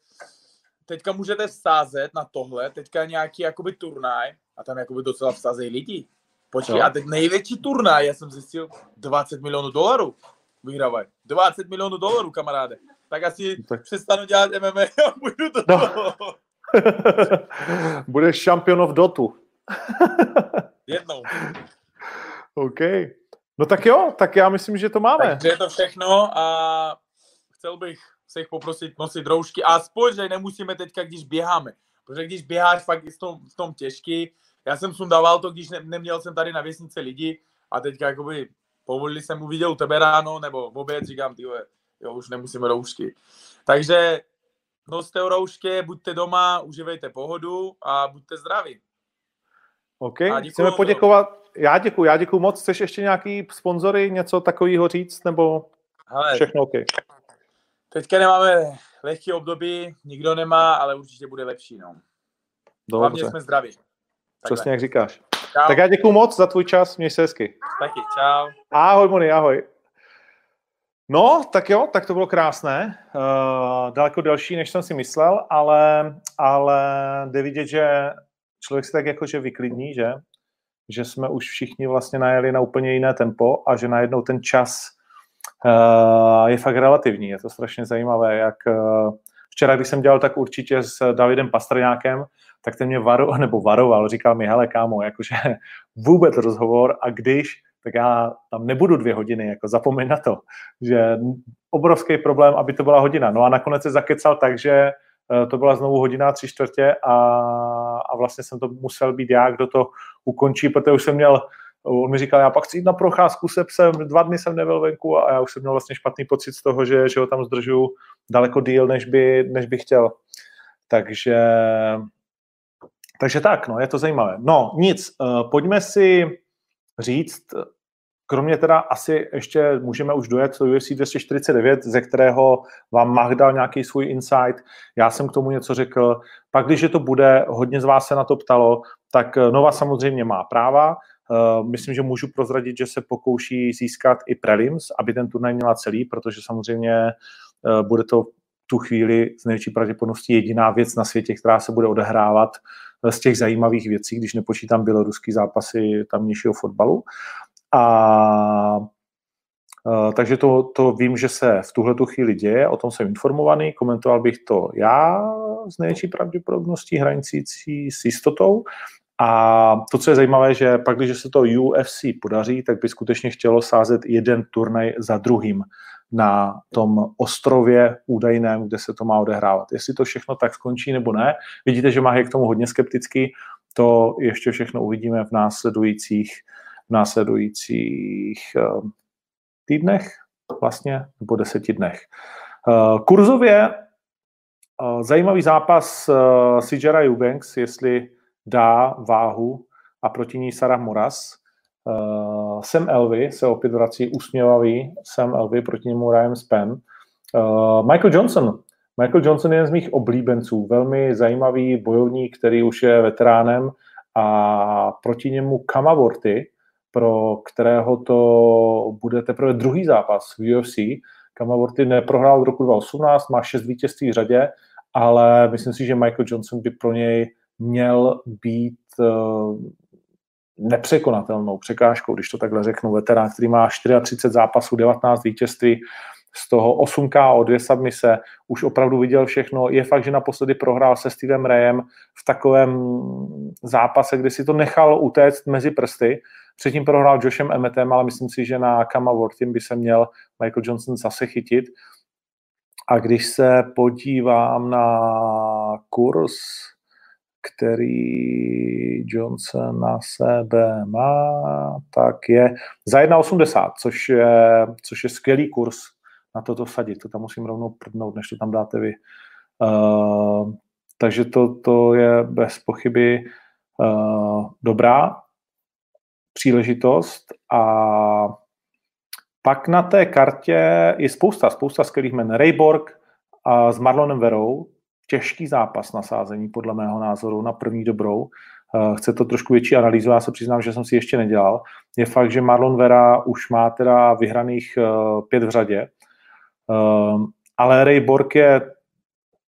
teďka můžete vsázet na tohle, teďka je nějaký jakoby turnaj a tam jakoby docela vsázejí lidi. Počkej, a teď největší turnaj, já jsem zjistil, 20 milionů dolarů vyhrávají. 20 milionů dolarů, kamaráde. Tak asi Tak- přestanu dělat MMA a půjdu do No. toho. Budeš šampion v Dotu. Jednou. OK. No tak jo, tak já myslím, že to máme. Takže je to všechno a chcel bych se jich poprosit nosit roušky. A aspoň, že nemusíme teďka, když běháme. Protože když běháš, fakt je v tom, v tom těžký. Já jsem sundával to, když ne, neměl jsem tady na věsnici lidi a teďka jakoby povolili jsem, uviděl u tebe ráno nebo v oběd, říkám, ty jo, už nemusíme roušky. Takže noste roušky, buďte doma, uživejte pohodu a buďte zdraví. OK, děkuju. chceme poděkovat. Já děkuji, já děkuji moc. Chceš ještě nějaký sponzory, něco takového říct, nebo Hele, všechno OK? teďka nemáme lehký období, nikdo nemá, ale určitě bude lepší. No. Hlavně Dobře, jsme zdraví. Takhle. přesně jak říkáš. Čau. Tak já děkuji moc za tvůj čas, měj se hezky. Taky, čau. Ahoj, Moni, ahoj. No, tak jo, tak to bylo krásné. Uh, daleko delší, než jsem si myslel, ale, ale jde vidět, že člověk se tak jakože vyklidní, že? Že jsme už všichni vlastně najeli na úplně jiné tempo a že najednou ten čas uh, je fakt relativní. Je to strašně zajímavé, jak uh, včera, když jsem dělal tak určitě s Davidem Pastrňákem, tak ten mě varo, nebo varoval, říkal mi, hele kámo, jakože vůbec rozhovor a když, tak já tam nebudu dvě hodiny, jako zapomeň na to, že obrovský problém, aby to byla hodina. No a nakonec se zakecal tak, že eh, to byla znovu hodina tři čtvrtě a, a vlastně jsem to musel být já, kdo to ukončí, protože už jsem měl, on mi říkal, já pak chci jít na procházku se psem, dva dny jsem nebyl venku a já už jsem měl vlastně špatný pocit z toho, že, že ho tam zdržu daleko díl, než by, než by chtěl. Takže, takže tak, no, je to zajímavé. No, nic, eh, pojďme si říct, kromě teda asi ještě můžeme už dojet do UFC 249, ze kterého vám Mach dal nějaký svůj insight, já jsem k tomu něco řekl, pak když to bude, hodně z vás se na to ptalo, tak eh, Nova samozřejmě má práva, Eh, myslím, že můžu prozradit, že se pokouší získat i prelims, aby ten turnaj měla celý, protože samozřejmě eh, bude to tu chvíli z největší pravděpodobností jediná věc na světě, která se bude odehrávat eh, z těch zajímavých věcí, když nepočítám běloruský zápasy tamnějšího fotbalu. A takže to, to vím, že se v tuhle tu chvíli děje, o tom jsem informovaný, komentoval bych to já z největší pravděpodobností hranicící s jistotou. A to, co je zajímavé, že pak, když se to UFC podaří, tak by skutečně chtělo sázet jeden turnaj za druhým na tom ostrově údajném, kde se to má odehrávat. Jestli to všechno tak skončí nebo ne, vidíte, že má je k tomu hodně skeptický, to ještě všechno uvidíme v následujících, v následujících uh, týdnech vlastně, nebo deseti dnech. Uh, kurzově uh, zajímavý zápas Sijara Eubanks, jestli dá váhu a proti ní Sarah Moras. Sam Elvy se opět vrací usměvavý. Sam Elvy proti němu Ryan Span. Uh, Michael Johnson. Michael Johnson je jeden z mých oblíbenců. Velmi zajímavý bojovník, který už je veteránem a proti němu Kamavorty, pro kterého to bude teprve druhý zápas v UFC. Kamavorty neprohrál od roku 2018, má šest vítězství v řadě, ale myslím si, že Michael Johnson by pro něj měl být uh, nepřekonatelnou překážkou, když to takhle řeknu, veterán, který má 34 zápasů, 19 vítězství, z toho 8 KO, dvě submise, už opravdu viděl všechno. Je fakt, že naposledy prohrál se Stevem Rayem v takovém zápase, kdy si to nechal utéct mezi prsty. Předtím prohrál Joshem Emmetem, ale myslím si, že na Kama Worthim by se měl Michael Johnson zase chytit. A když se podívám na kurz, který Johnson na sebe má, tak je za 1,80, což je, což je skvělý kurz na toto sadit. To tam musím rovnou prdnout, než to tam dáte vy. Uh, takže to, to je bez pochyby uh, dobrá příležitost a pak na té kartě je spousta, spousta skvělých men. Rayborg a s Marlonem Verou, těžký zápas na sázení, podle mého názoru, na první dobrou. uh, chce to trošku větší analýzu, já se přiznám, že jsem si ještě nedělal, je fakt, že Marlon Vera už má teda vyhraných pět v řadě, ale Ray Borg je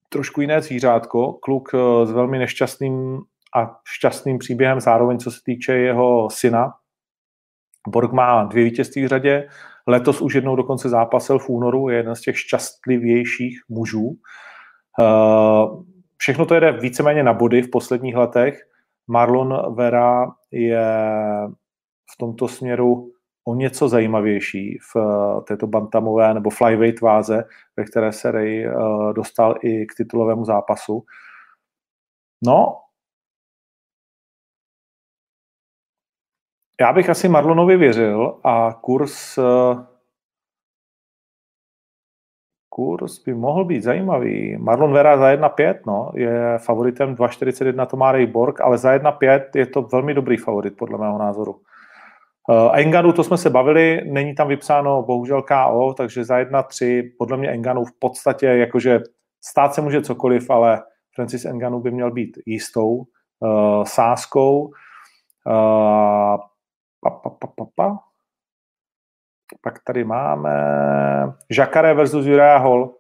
trošku jiné zvířátko, kluk uh, s velmi nešťastným a šťastným příběhem zároveň, co se týče jeho syna. Borg má dvě vítězství v řadě, letos už jednou dokonce zápasil v únoru, je jeden z těch šťastlivějších mužů. Všechno to jde víceméně na body v posledních letech. Marlon Vera je v tomto směru o něco zajímavější v eh, této bantamové nebo flyweight váze, ve které se Ray eh, dostal i k titulovému zápasu. No, já bych asi Marlonovi věřil a kurz eh, kurz by mohl být zajímavý. Marlon Vera za 1,5 no, je favoritem 2,41 to má Ray Borg, ale za 1,5 je to velmi dobrý favorit podle mého názoru. Uh, Enganu, to jsme se bavili, není tam vypsáno bohužel KO, takže za 1-3 podle mě Enganu v podstatě jakože stát se může cokoliv, ale Francis Enganu by měl být jistou uh, sáskou. Uh, pa, pa, pa, pa, pa. Pak tady máme Jacare versus Juraja Hall.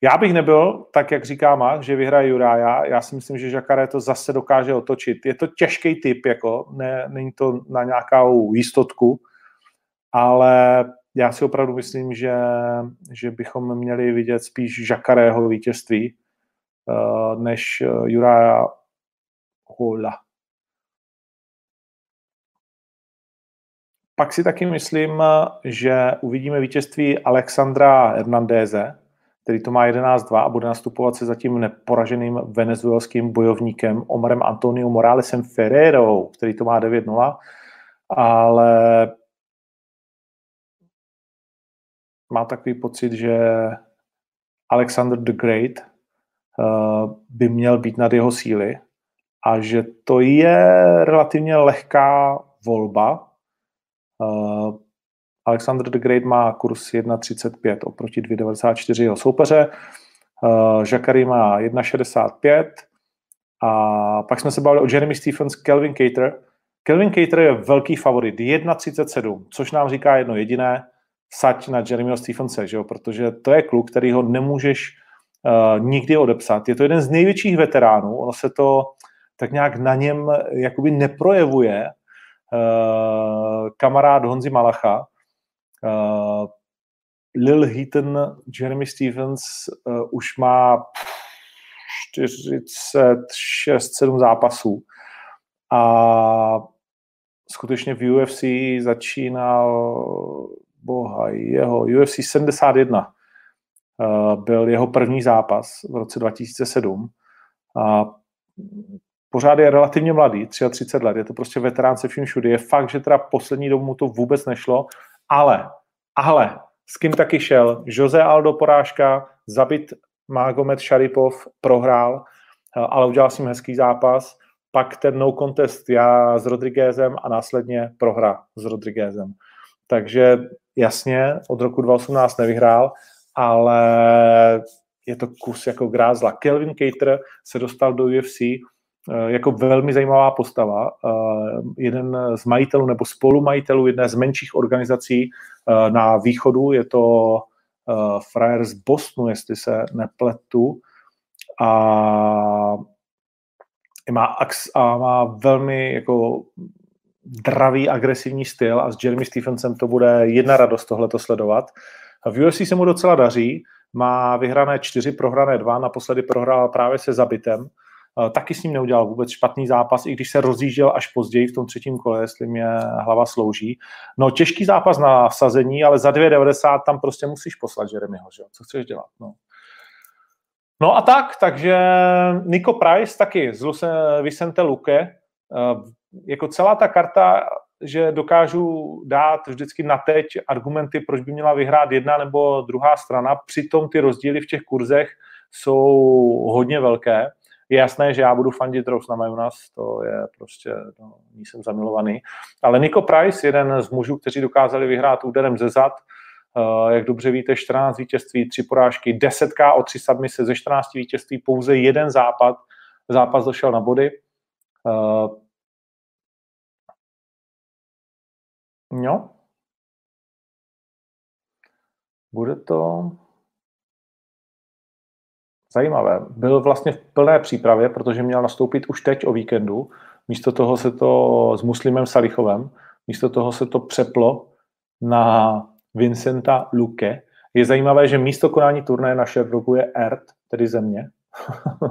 Já bych nebyl, tak jak říká Mark, že vyhraje Juraja. Já si myslím, že Jacare to zase dokáže otočit. Je to těžký typ, jako, ne, není to na nějakou jistotku, ale já si opravdu myslím, že, že bychom měli vidět spíš Jackareho vítězství, uh, než Juraja Hola. Pak si taky myslím, že uvidíme vítězství Alexandra Hernandéze, který to má 11-2 a bude nastupovat se zatím neporaženým venezuelským bojovníkem Omarem Antonio Moralesem Ferrerou, který to má 9-0, ale má takový pocit, že Alexander the Great uh, by měl být nad jeho síly a že to je relativně lehká volba, Uh, Alexander the Great má kurz 1,35 oproti 2,94 jeho soupeře. Uh, Jacary má 1,65 a pak jsme se bavili o Jeremy Stephens, Kelvin Cater. Kelvin Cater je velký favorit, 1,37, což nám říká jedno jediné, sať na Jeremyho Stephense, že jo? protože to je kluk, který ho nemůžeš uh, nikdy odepsat. Je to jeden z největších veteránů, ono se to tak nějak na něm jakoby neprojevuje, Eh, kamarád Honzi Malacha, uh, Lil Heaton, Jeremy Stevens uh, už má 46-7 zápasů. A skutečně v UFC začínal boha, jeho UFC 71 uh, byl jeho první zápas v roce 2007 a pořád je relativně mladý, 33 let, je to prostě veterán se vším všude. Je fakt, že teda poslední dobu mu to vůbec nešlo, ale, ale, s kým taky šel? Jose Aldo porážka, zabit Magomed Sharipov, prohrál, eh, ale udělal ním hezký zápas. Pak ten no contest já s Rodriguezem a následně prohra s Rodriguezem. Takže jasně, od roku 2018 nevyhrál, ale je to kus jako grázla. Kelvin Cater se dostal do UFC, jako velmi zajímavá postava. Eh, jeden z majitelů nebo spolumajitelů jedné z menších organizací eh, na východu, je to frajer z Bosnu, jestli se nepletu. A má, a má velmi jako dravý, agresivní styl a s Jeremy Stephensem to bude jedna radost tohleto sledovat. V UFC se mu docela daří, má vyhrané čtyři, prohrané dva, naposledy prohrál právě se Zabitem, Eh, taky s ním neudělal vůbec špatný zápas, i když se rozjížděl až později v tom třetím kole, jestli mě hlava slouží. No těžký zápas na sazení, ale za 2,90 tam prostě musíš poslat Jeremyho, že? co chceš dělat? No. No a tak, takže Nico Price taky z Vicente Luque, eh, jako celá ta karta, že dokážu dát vždycky na teď argumenty, proč by měla vyhrát jedna nebo druhá strana, přitom ty rozdíly v těch kurzech jsou hodně velké je jasné, že já budu fandit Rose na Majunas, to je prostě, no, jsem zamilovaný. Ale Nico Price, jeden z mužů, kteří dokázali vyhrát úderem ze zad, eh, jak dobře víte, 14 vítězství, 3 porážky, 10k o 3 submise, ze 14 vítězství pouze jeden západ, zápas došel na body. Eh, no. Bude to zajímavé. Byl vlastně v plné přípravě, protože měl nastoupit už teď o víkendu. Místo toho se to s Muslimem Salichovem, místo toho se to přeplo na Vincenta Luke. Je zajímavé, že místo konání turnaje na Sherbrooku je Erd, tedy země.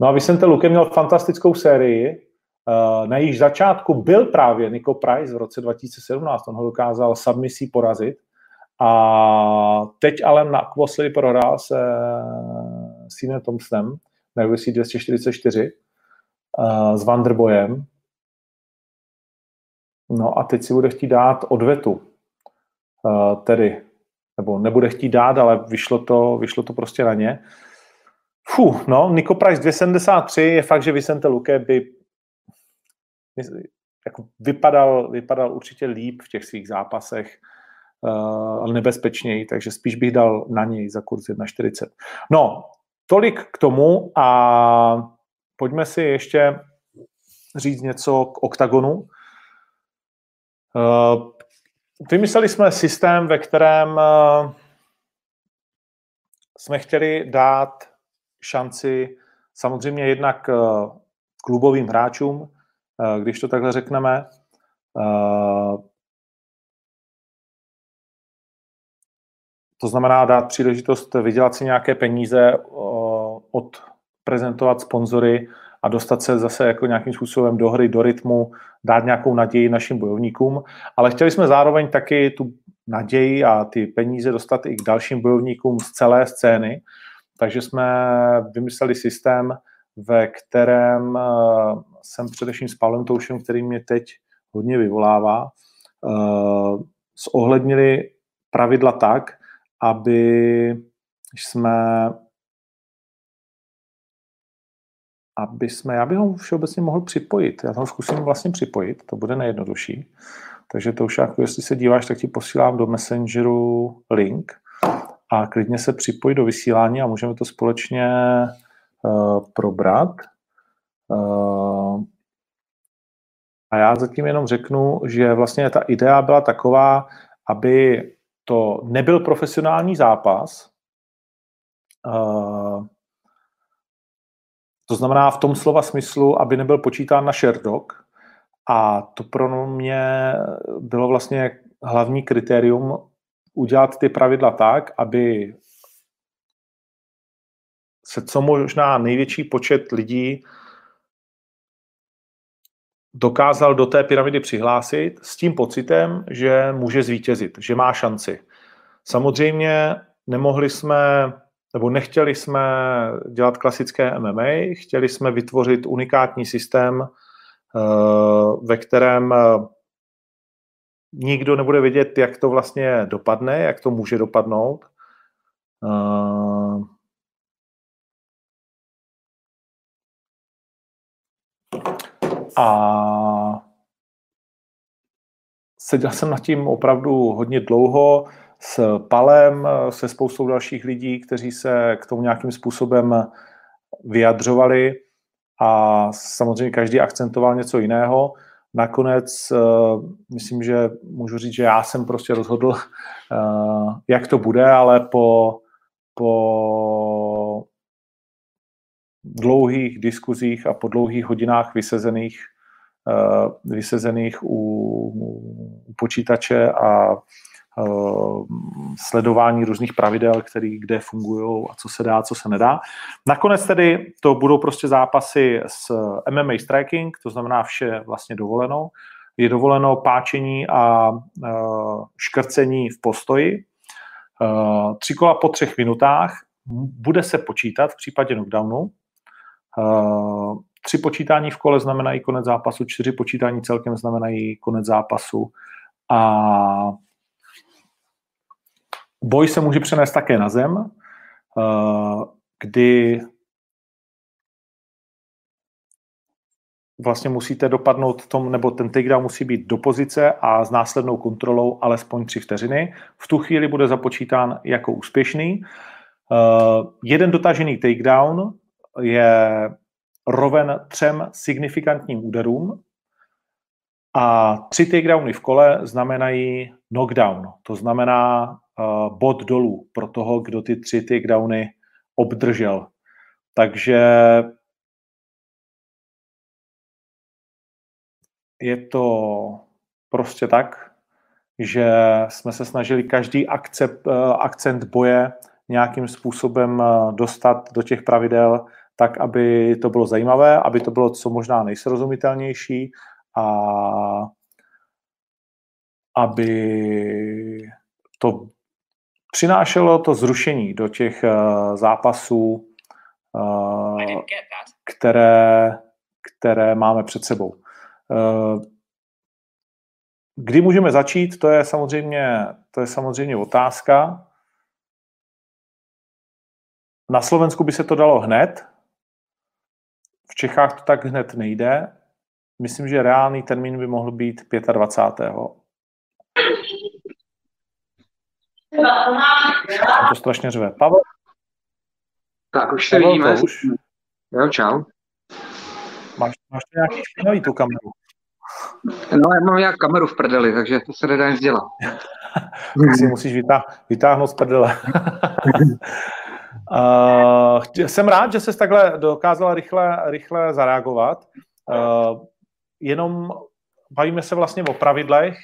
no a Vicente Luke měl fantastickou sérii, eh, na jejich začátku byl právě Nico Price v roce 2017, on ho dokázal submisí porazit a teď ale naposledy prohrál se Sinem Thompsonem na UFC 244 uh, s Vanderbojem. No a teď si bude chtít dát odvetu. Uh, tedy, nebo nebude chtít dát, ale vyšlo to, vyšlo to prostě na ně. Fuh, no, Nico Price 273 je fakt, že Vicente Luque by jako vypadal, vypadal určitě líp v těch svých zápasech ale nebezpečněji, takže spíš bych dal na něj za kurz 1,40. No, tolik k tomu a pojďme si ještě říct něco k OKTAGONu. Vymysleli jsme systém, ve kterém jsme chtěli dát šanci samozřejmě jednak klubovým hráčům, když to takhle řekneme, To znamená dát příležitost vydělat si nějaké peníze, od prezentovat sponzory a dostat se zase jako nějakým způsobem do hry, do rytmu, dát nějakou naději našim bojovníkům. Ale chtěli jsme zároveň taky tu naději a ty peníze dostat i k dalším bojovníkům z celé scény. Takže jsme vymysleli systém, ve kterém jsem především s Pavlem Toušem, který mě teď hodně vyvolává, zohlednili pravidla tak, aby jsme aby jsme, já bych ho všeobecně mohl připojit. Já ho zkusím vlastně připojit, to bude nejjednodušší. Takže to už jako, jestli se díváš, tak ti posílám do Messengeru link a klidně se připojit do vysílání a můžeme to společně uh, probrat. Uh, a já zatím jenom řeknu, že vlastně ta idea byla taková, aby to nebyl profesionální zápas. Uh, to znamená v tom slova smyslu, aby nebyl počítán na Sherdog. A to pro mě bylo vlastně hlavní kritérium udělat ty pravidla tak, aby se co možná největší počet lidí dokázal do té pyramidy přihlásit s tím pocitem, že může zvítězit, že má šanci. Samozřejmě nemohli jsme, nebo nechtěli jsme dělat klasické MMA, chtěli jsme vytvořit unikátní systém, eh, ve kterém eh, nikdo nebude vědět, jak to vlastně dopadne, jak to může dopadnout. A seděl jsem nad tím opravdu hodně dlouho s Palem, se spoustou dalších lidí, kteří se k tomu nějakým způsobem vyjadřovali a samozřejmě každý akcentoval něco jiného. Nakonec eh, myslím, že můžu říct, že já jsem prostě rozhodl, eh, jak to bude, ale po, po dlouhých diskuzích a po dlouhých hodinách vysezených, uh, vysezených u, u počítače a uh, sledování různých pravidel, který kde fungují a co se dá, co se nedá. Nakonec tedy to budou prostě zápasy s MMA striking, to znamená vše vlastně dovoleno. Je dovoleno páčení a uh, škrcení v postoji. Tři kola po třech minutách bude se počítat v případě knockdownu, Eh, tři počítání v kole znamenají konec zápasu, čtyři počítání celkem znamenají konec zápasu a boj se může přenést také na zem, eh, kdy vlastně musíte dopadnout tom, nebo ten takedown musí být do pozice a s následnou kontrolou alespoň tři vteřiny. V tu chvíli bude započítán jako úspěšný. Uh, jeden dotažený takedown je roven třem signifikantním úderům. A tři takedowny v kole znamenají knockdown. To znamená uh, bod dolů pro toho, kdo ty tři takedowny obdržel. Takže je to prostě tak, že jsme se snažili každý akcept, uh, akcent boje nějakým způsobem uh, dostat do těch pravidel, tak, aby to bylo zajímavé, aby to bylo co možná nejsrozumitelnější a aby to přinášelo to zrušení do těch uh, zápasů, uh, které, které máme před sebou. Uh, kdy můžeme začít, to je samozřejmě, to je samozřejmě otázka. Na Slovensku by se to dalo hned, v Čechách to tak hned nejde. Myslím, že reálný termín by mohl být 25. A to strašně řve. Pavel? Tak, už se vidíme. Už. Jo, čau. Máš, máš nějaký špinavý tu kameru? No, já mám jak kameru v prdeli, takže to se nedá nic dělat. tak si musíš vytáh- vytáhnout z prdele. uh, jsem rád, že jsi takhle dokázala rychle, rychle zareagovat. Uh, jenom bavíme se vlastně o pravidlech.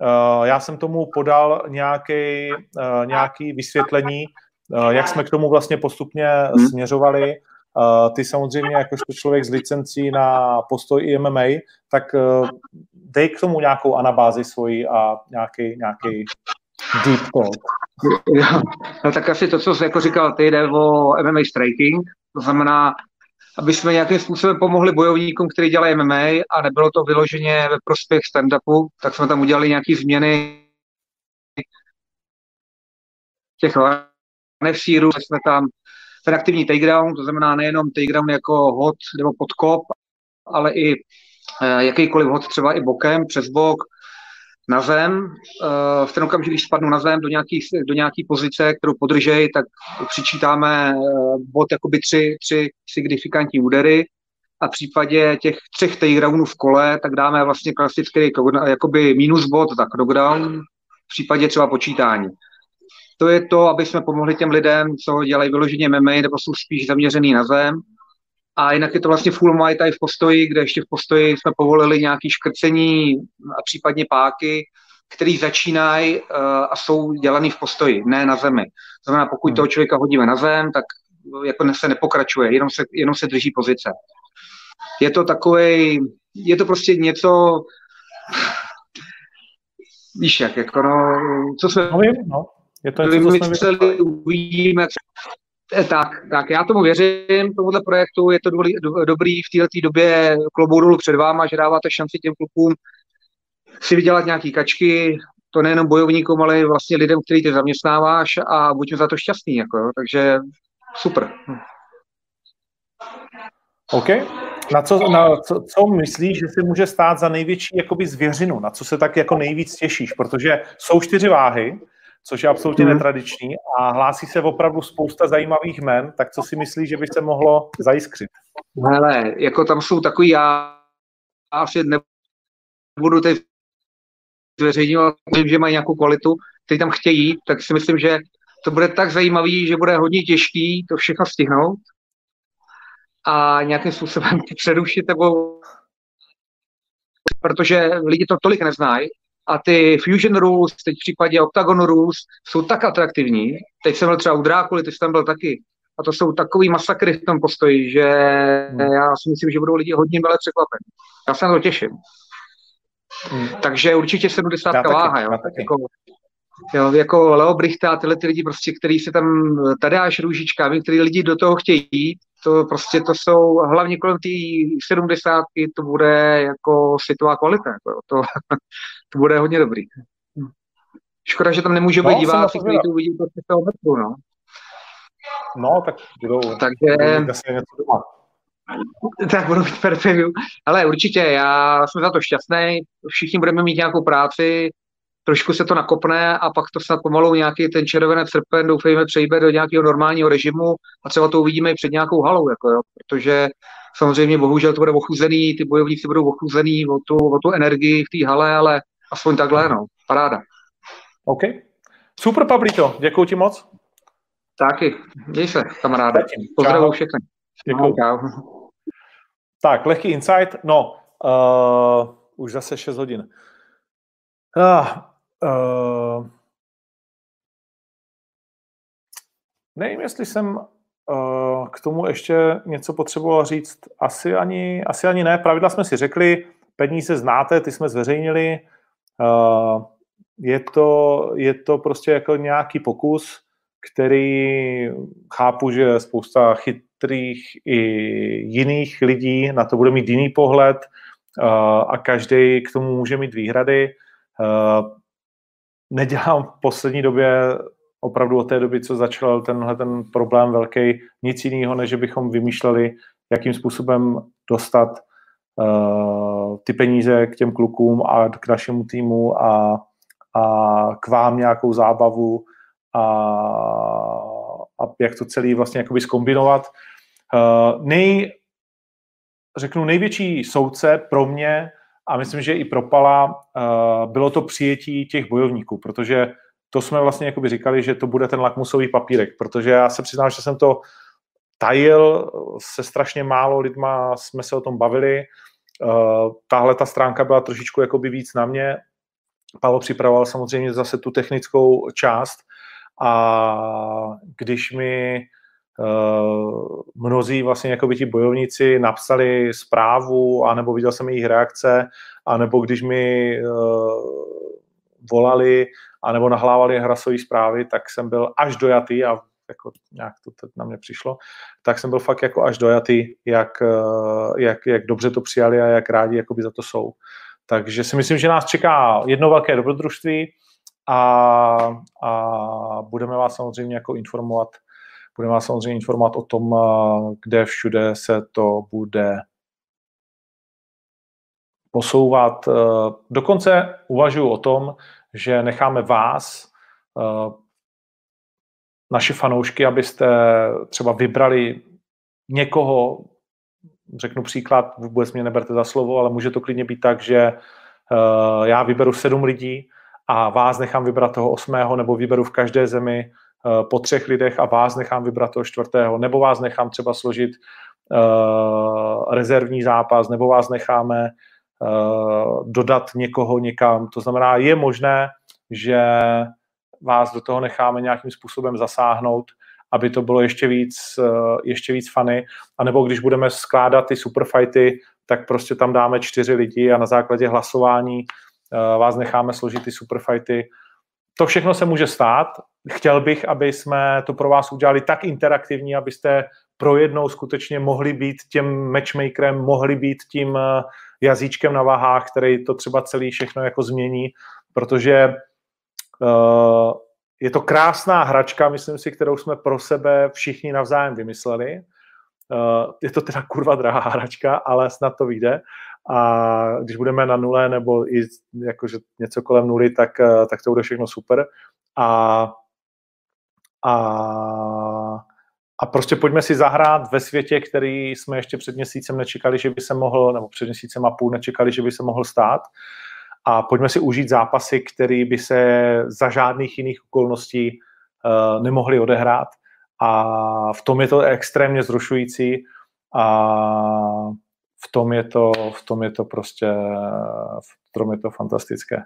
Uh, já jsem tomu podal nějaký, uh, nějaký vysvětlení, uh, jak jsme k tomu vlastně postupně směřovali. Ty samozřejmě, jakožto člověk s licencí na postoj i MMA, tak dej k tomu nějakou anabázi svoji a nějaký, nějaký deep talk. Jo, no tak asi to, co jsi jako říkal, ty jde o MMA striking, to znamená aby jsme nějakým způsobem pomohli bojovníkům, kteří dělají MMA a nebylo to vyloženě ve prospěch stand-upu, tak jsme tam udělali nějaké změny těch sírů, jsme tam ten aktivní takedown, to znamená nejenom takedown jako hod nebo podkop, ale i eh, jakýkoliv hod třeba i bokem, přes bok, na zem. Eh, v ten okamžik, když spadnu na zem do nějaký, do nějaký pozice, kterou podržej, tak přičítáme eh, bod jakoby tři, tři signifikantní údery a v případě těch třech takedownů v kole, tak dáme vlastně klasický jakoby minus bod, tak knockdown, v případě třeba počítání. To je to, aby jsme pomohli těm lidem, co dělají vyloženě MMA, nebo jsou spíš zaměřený na zem. A jinak je to vlastně full Muay Thai v postoji, kde ještě v postoji jsme povolili nějaké škrcení a případně páky, který začínají uh, a jsou dělaný v postoji, ne na zemi. To znamená, pokud toho člověka hodíme na zem, tak jako se nepokračuje, jenom se, jenom se drží pozice. Je to takový, je to prostě něco, víš jak, jako no, co jsme... No, vím, no. Je to něco, co jsme uvidíme, jak Eh, tak, tak já tomu věřím, tomuhle projektu, je to dobrý, do, dobrý v této době klobou dolů před váma, že dáváte šanci těm klukům si vydělat nějaký kačky, to nejenom bojovníkům, ale vlastně lidem, který ty zaměstnáváš a buďme za to šťastný, jako, takže super. OK. Na co, na co, co myslíš, že se může stát za největší jakoby zvěřinu? Na co se tak jako nejvíc těšíš? Protože jsou čtyři váhy, což je absolutně hmm. netradiční a hlásí se opravdu spousta zajímavých men, tak co si myslíš, že by se mohlo zajiskřit? Hele, jako tam jsou takový, já asi nebudu teď zveřejňovat, že mají nějakou kvalitu, který tam chtějí, tak si myslím, že to bude tak zajímavý, že bude hodně těžký to všechno stihnout a nějakým způsobem přerušit nebo protože lidi to tolik neznají a ty Fusion Rules, teď v případě Octagon Rules, jsou tak atraktivní. Teď jsem byl třeba u Drákuly, ty jsi tam byl taky. A to jsou takový masakry v tom postoji, že hmm. já si myslím, že budou lidi hodně milé překvapení. Já se na to těším. Hmm. Takže určitě 70 váha, jo. Jako, jo. jako Leo Brichta a tyhle ty lidi, prostě, který se tam, Tadáš Růžička, který lidi do toho chtějí jít, to prostě to jsou, hlavně kolem té sedmdesátky, to bude jako světová kvalita. Jako, to, to bude hodně dobrý. Škoda, že tam nemůže být no, diváci, kteří to uvidí prostě toho metru, no. No, tak budou, Takže, budou tak budou mít perfektu. Ale určitě, já jsem za to šťastný, všichni budeme mít nějakou práci, trošku se to nakopne a pak to snad pomalu nějaký ten červenec, srpen, doufejme, přejde do nějakého normálního režimu a třeba to uvidíme i před nějakou halou, jako jo, protože samozřejmě bohužel to bude ochuzený, ty bojovníci budou ochuzený o tu, o tu energii v té hale, ale aspoň takhle, no, paráda. OK. Super, Pablito, děkuji ti moc. Taky, měj se, kamaráde. Pozdravuji všechny. Děkuji. Čau. Tak, lehký insight. No, uh, už zase 6 hodin. Uh, uh, nevím, jestli jsem uh, k tomu ještě něco potřeboval říct. Asi ani, asi ani ne. Pravidla jsme si řekli, peníze znáte, ty jsme zveřejnili. Uh, je, to, je to prostě jako nějaký pokus, který chápu, že spousta chytrých i jiných lidí na to bude mít jiný pohled a každý k tomu může mít výhrady. Nedělám v poslední době opravdu od té doby, co začal tenhle ten problém velký, nic jiného, než bychom vymýšleli, jakým způsobem dostat uh, ty peníze k těm klukům a k našemu týmu a, a k vám nějakou zábavu a, a jak to celé vlastně jakoby skombinovat. Uh, nej, řeknu, největší soudce pro mě a myslím, že i pro Pala uh, bylo to přijetí těch bojovníků, protože to jsme vlastně jakoby říkali, že to bude ten lakmusový papírek, protože já se přiznám, že jsem to tajil se strašně málo lidma, jsme se o tom bavili. Uh, tahle ta stránka byla trošičku jakoby víc na mě. Pavel připravoval samozřejmě zase tu technickou část a když mi mnozí vlastně jako by ti bojovníci napsali zprávu, anebo viděl jsem jejich reakce, anebo když mi uh, volali, anebo nahlávali hrasové zprávy, tak jsem byl až dojatý a jako nějak to teď na mě přišlo, tak jsem byl fakt jako až dojatý, jak, jak, jak dobře to přijali a jak rádi jakoby za to jsou. Takže si myslím, že nás čeká jedno velké dobrodružství, a, a budeme vás samozřejmě jako informovat, budeme vás samozřejmě informovat o tom, kde všude se to bude posouvat. Dokonce uvažuji o tom, že necháme vás, naše fanoušky, abyste třeba vybrali někoho, řeknu příklad, vůbec mě neberte za slovo, ale může to klidně být tak, že já vyberu sedm lidí, a vás nechám vybrat toho osmého, nebo vyberu v každé zemi eh, po třech lidech a vás nechám vybrat toho čtvrtého, nebo vás nechám třeba složit uh, rezervní zápas, nebo vás necháme uh, dodat někoho někam. To znamená, je možné, že vás do toho necháme nějakým způsobem zasáhnout, aby to bylo ještě víc, ještě víc fany, a nebo když budeme skládat ty superfighty, tak prostě tam dáme čtyři lidi a na základě hlasování Eh, vás necháme složit ty superfighty. To všechno se může stát. Chtěl bych, aby jsme to pro vás udělali tak interaktivní, abyste pro jednou skutečně mohli být tím matchmakerem, mohli být tím eh, jazyčkem na váhách, který to třeba celý všechno jako změní, protože uh, je to krásná hračka, myslím si, kterou jsme pro sebe všichni navzájem vymysleli. Uh, je to teda kurva drahá hračka, ale snad to vyjde a když budeme na nule nebo i jakože něco kolem nuly, tak, eh, tak to bude všechno super. A, a, a prostě pojďme si zahrát ve světě, který jsme ještě před měsícem nečekali, že by se mohl, nebo před měsícem a půl nečekali, že by se mohl stát. A pojďme si užít zápasy, které by se za žádných jiných okolností uh, nemohly odehrát. A v tom je to extrémně zrušující. A v tom je to, v tom je to prostě, v tom je to fantastické.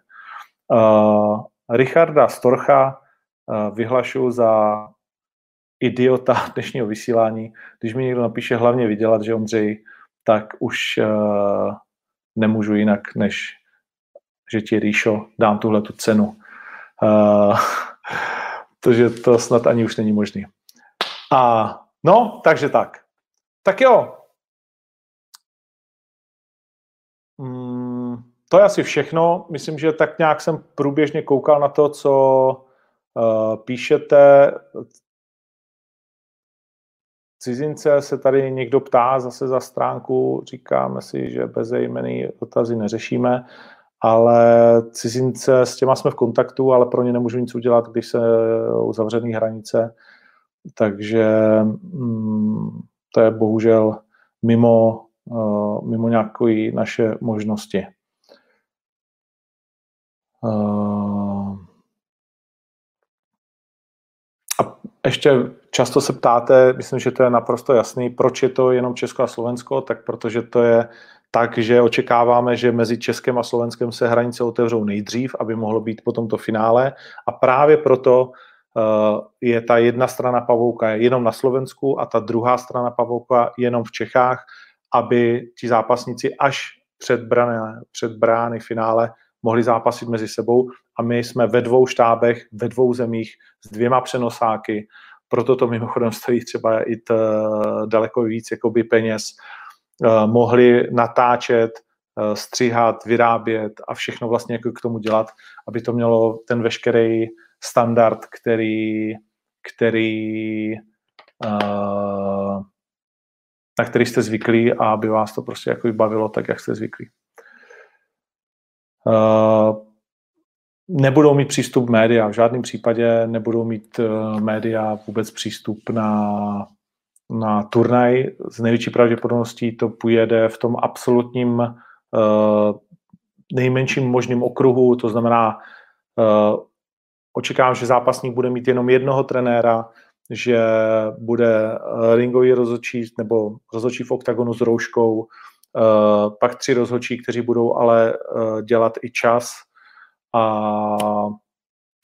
Uh, Richarda Storcha uh, vyhlašuji za idiota dnešního vysílání. Když mi někdo napíše hlavně vydělat, že Ondřej, tak už uh, nemůžu jinak, než že ti, Ríšo, dám tuhle tu cenu. Uh, protože to snad ani už není možný. A no, takže tak. Tak jo, to je asi všechno. Myslím, že tak nějak jsem průběžně koukal na to, co uh, píšete. Cizince se tady někdo ptá zase za stránku, říkáme si, že bezejmený dotazy neřešíme, ale cizince, s těma jsme v kontaktu, ale pro ně nemůžu nic udělat, když se uzavřený hranice, takže mm, to je bohužel mimo, uh, mimo nějaké naše možnosti. Uh, a ještě často se ptáte, myslím, že to je naprosto jasný, proč je to jenom Česko a Slovensko, tak protože to je tak, že očekáváme, že mezi Českem a Slovenskem se hranice otevřou nejdřív, aby mohlo být potom to finále. A právě proto uh, je ta jedna strana pavouka jenom na Slovensku a ta druhá strana pavouka jenom v Čechách, aby ti zápasníci až před brány, před brány finále mohli zápasit mezi sebou a my jsme ve dvou štábech, ve dvou zemích s dvěma přenosáky, proto to mimochodem stojí třeba i t, daleko víc jakoby peněz, uh, mohli natáčet, uh, stříhat, vyrábět a všechno vlastně jako k tomu dělat, aby to mělo ten veškerý standard, který, který uh, na který jste zvyklí a aby vás to prostě jako bavilo tak, jak jste zvyklí. Uh, nebudou mít přístup média, v žádném případě nebudou mít uh, média vůbec přístup na, na turnaj. Z největší pravděpodobností to půjde v tom absolutním uh, nejmenším možným okruhu, to znamená, očekávám, že zápasník bude mít jenom jednoho trenéra, že bude ringový rozhodčí nebo rozhodčí v oktagonu s rouškou, Eh, pak tři rozhodčí, kteří budou ale eh, dělat i čas a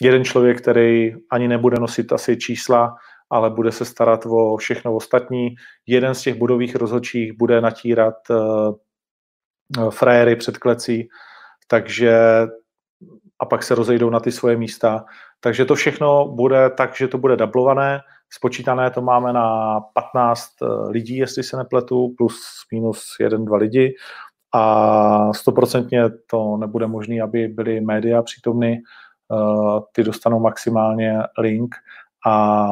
jeden člověk, který ani nebude nosit asi čísla, ale bude se starat o všechno ostatní. Jeden z těch budových rozhodčích bude natírat uh, frajery před klecí, takže a pak se rozejdou na ty svoje místa. Takže to všechno bude tak, že to bude dublované, Spočítané to máme na 15 eh, lidí, jestli se nepletu, plus minus jeden, dva lidi. A stoprocentně to nebude možné, aby byly média přítomny. Eh, ty dostanou maximálně link a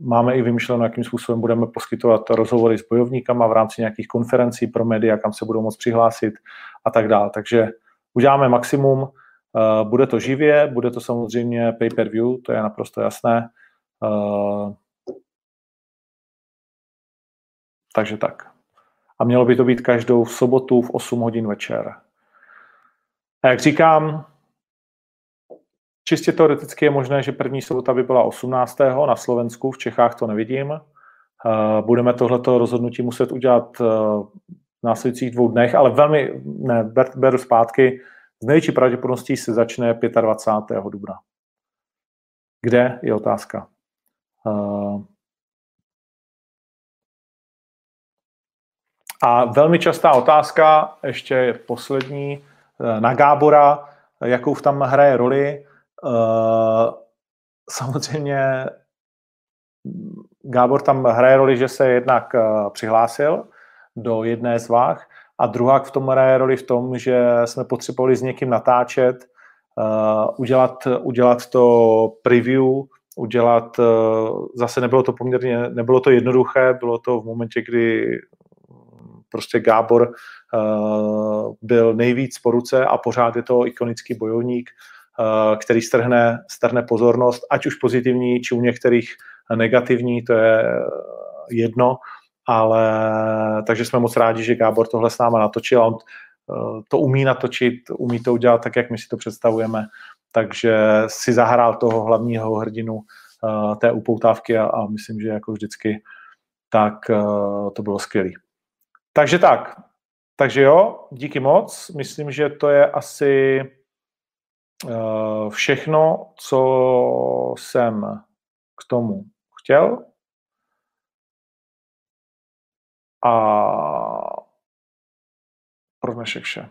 máme i vymyšleno, jakým způsobem budeme poskytovat rozhovory s bojovníkama v rámci nějakých konferencí pro média, kam se budou moct přihlásit a tak dále. Takže uděláme maximum, eh, bude to živě, bude to samozřejmě pay-per-view, to je naprosto jasné, Uh, takže tak. A mělo by to být každou v sobotu v 8 hodin večer. A jak říkám, čistě teoreticky je možné, že první sobota by byla 18. na Slovensku, v Čechách to nevidím. Uh, budeme tohleto rozhodnutí muset udělat uh, v následujících dvou dnech, ale velmi, ne, ber, beru zpátky, z největší pravděpodobností se začne 25. dubna. Kde je otázka. A velmi častá otázka, ještě poslední, eh, na Gábora, jakou tam hraje roli. Eh, samozřejmě Gábor tam hraje roli, že se jednak eh, přihlásil do jedné z váh a druhá v tom hraje roli v tom, že jsme potřebovali s někým natáčet, udělat, udělat to preview udělat, eh, zase nebylo to poměrně, nebylo to jednoduché, bylo to v momentě, kdy mm, prostě Gábor uh, byl nejvíc po ruce a pořád je to ikonický bojovník, uh, který strhne, strhne pozornost, ať už pozitivní, či u některých negativní, to je jedno, ale takže jsme moc rádi, že Gábor tohle s náma natočil a on to umí natočit, umí to udělat tak, jak my si to představujeme takže si zahrál toho hlavního hrdinu uh, té upoutávky a, a myslím, že jako vždycky tak uh, to bylo skvělé. Takže tak, takže jo, díky moc. Myslím, že to je asi uh, všechno, co jsem k tomu chtěl. A pro dnešek vše.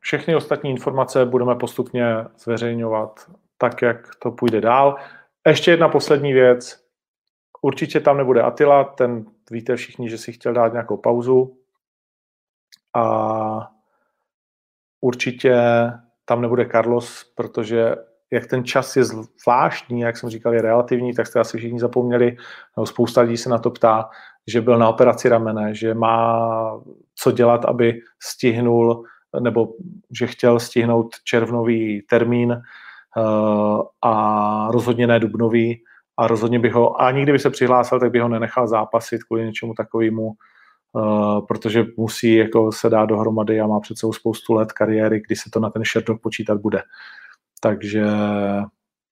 Všechny ostatní informace budeme postupně zveřejňovat tak, jak to půjde dál. Ještě jedna poslední věc. Určitě tam nebude Atila, ten víte všichni, že si chtěl dát nějakou pauzu. A určitě tam nebude Carlos, protože jak ten čas je zvláštní, jak jsem říkal, je relativní, tak jste asi všichni zapomněli, nebo spousta lidí se na to ptá, že byl na operaci ramene, že má co dělat, aby stihnul nebo že chtěl stihnout červnový termín uh, a rozhodně ne dubnový a rozhodně bych ho, a nikdy by se přihlásil, tak by ho nenechal zápasit kvůli něčemu takovému, uh, protože musí jako se dát dohromady a má před sebou spoustu let kariéry, kdy se to na ten Sherdog počítat bude. Takže,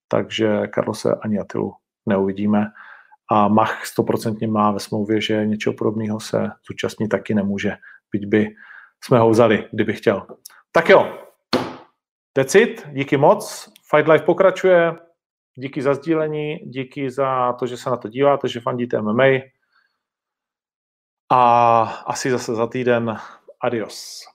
takže Karlose ani Atilu neuvidíme a Mach stoprocentně má ve smlouvě, že něčeho podobného se zúčastnit taky nemůže, byť by jsme ho vzali, kdyby chtěl. Tak jo, decit, díky moc, Fight Life pokračuje, díky za sdílení, díky za to, že se na to díváte, že fandíte MMA a asi zase za týden. Adios.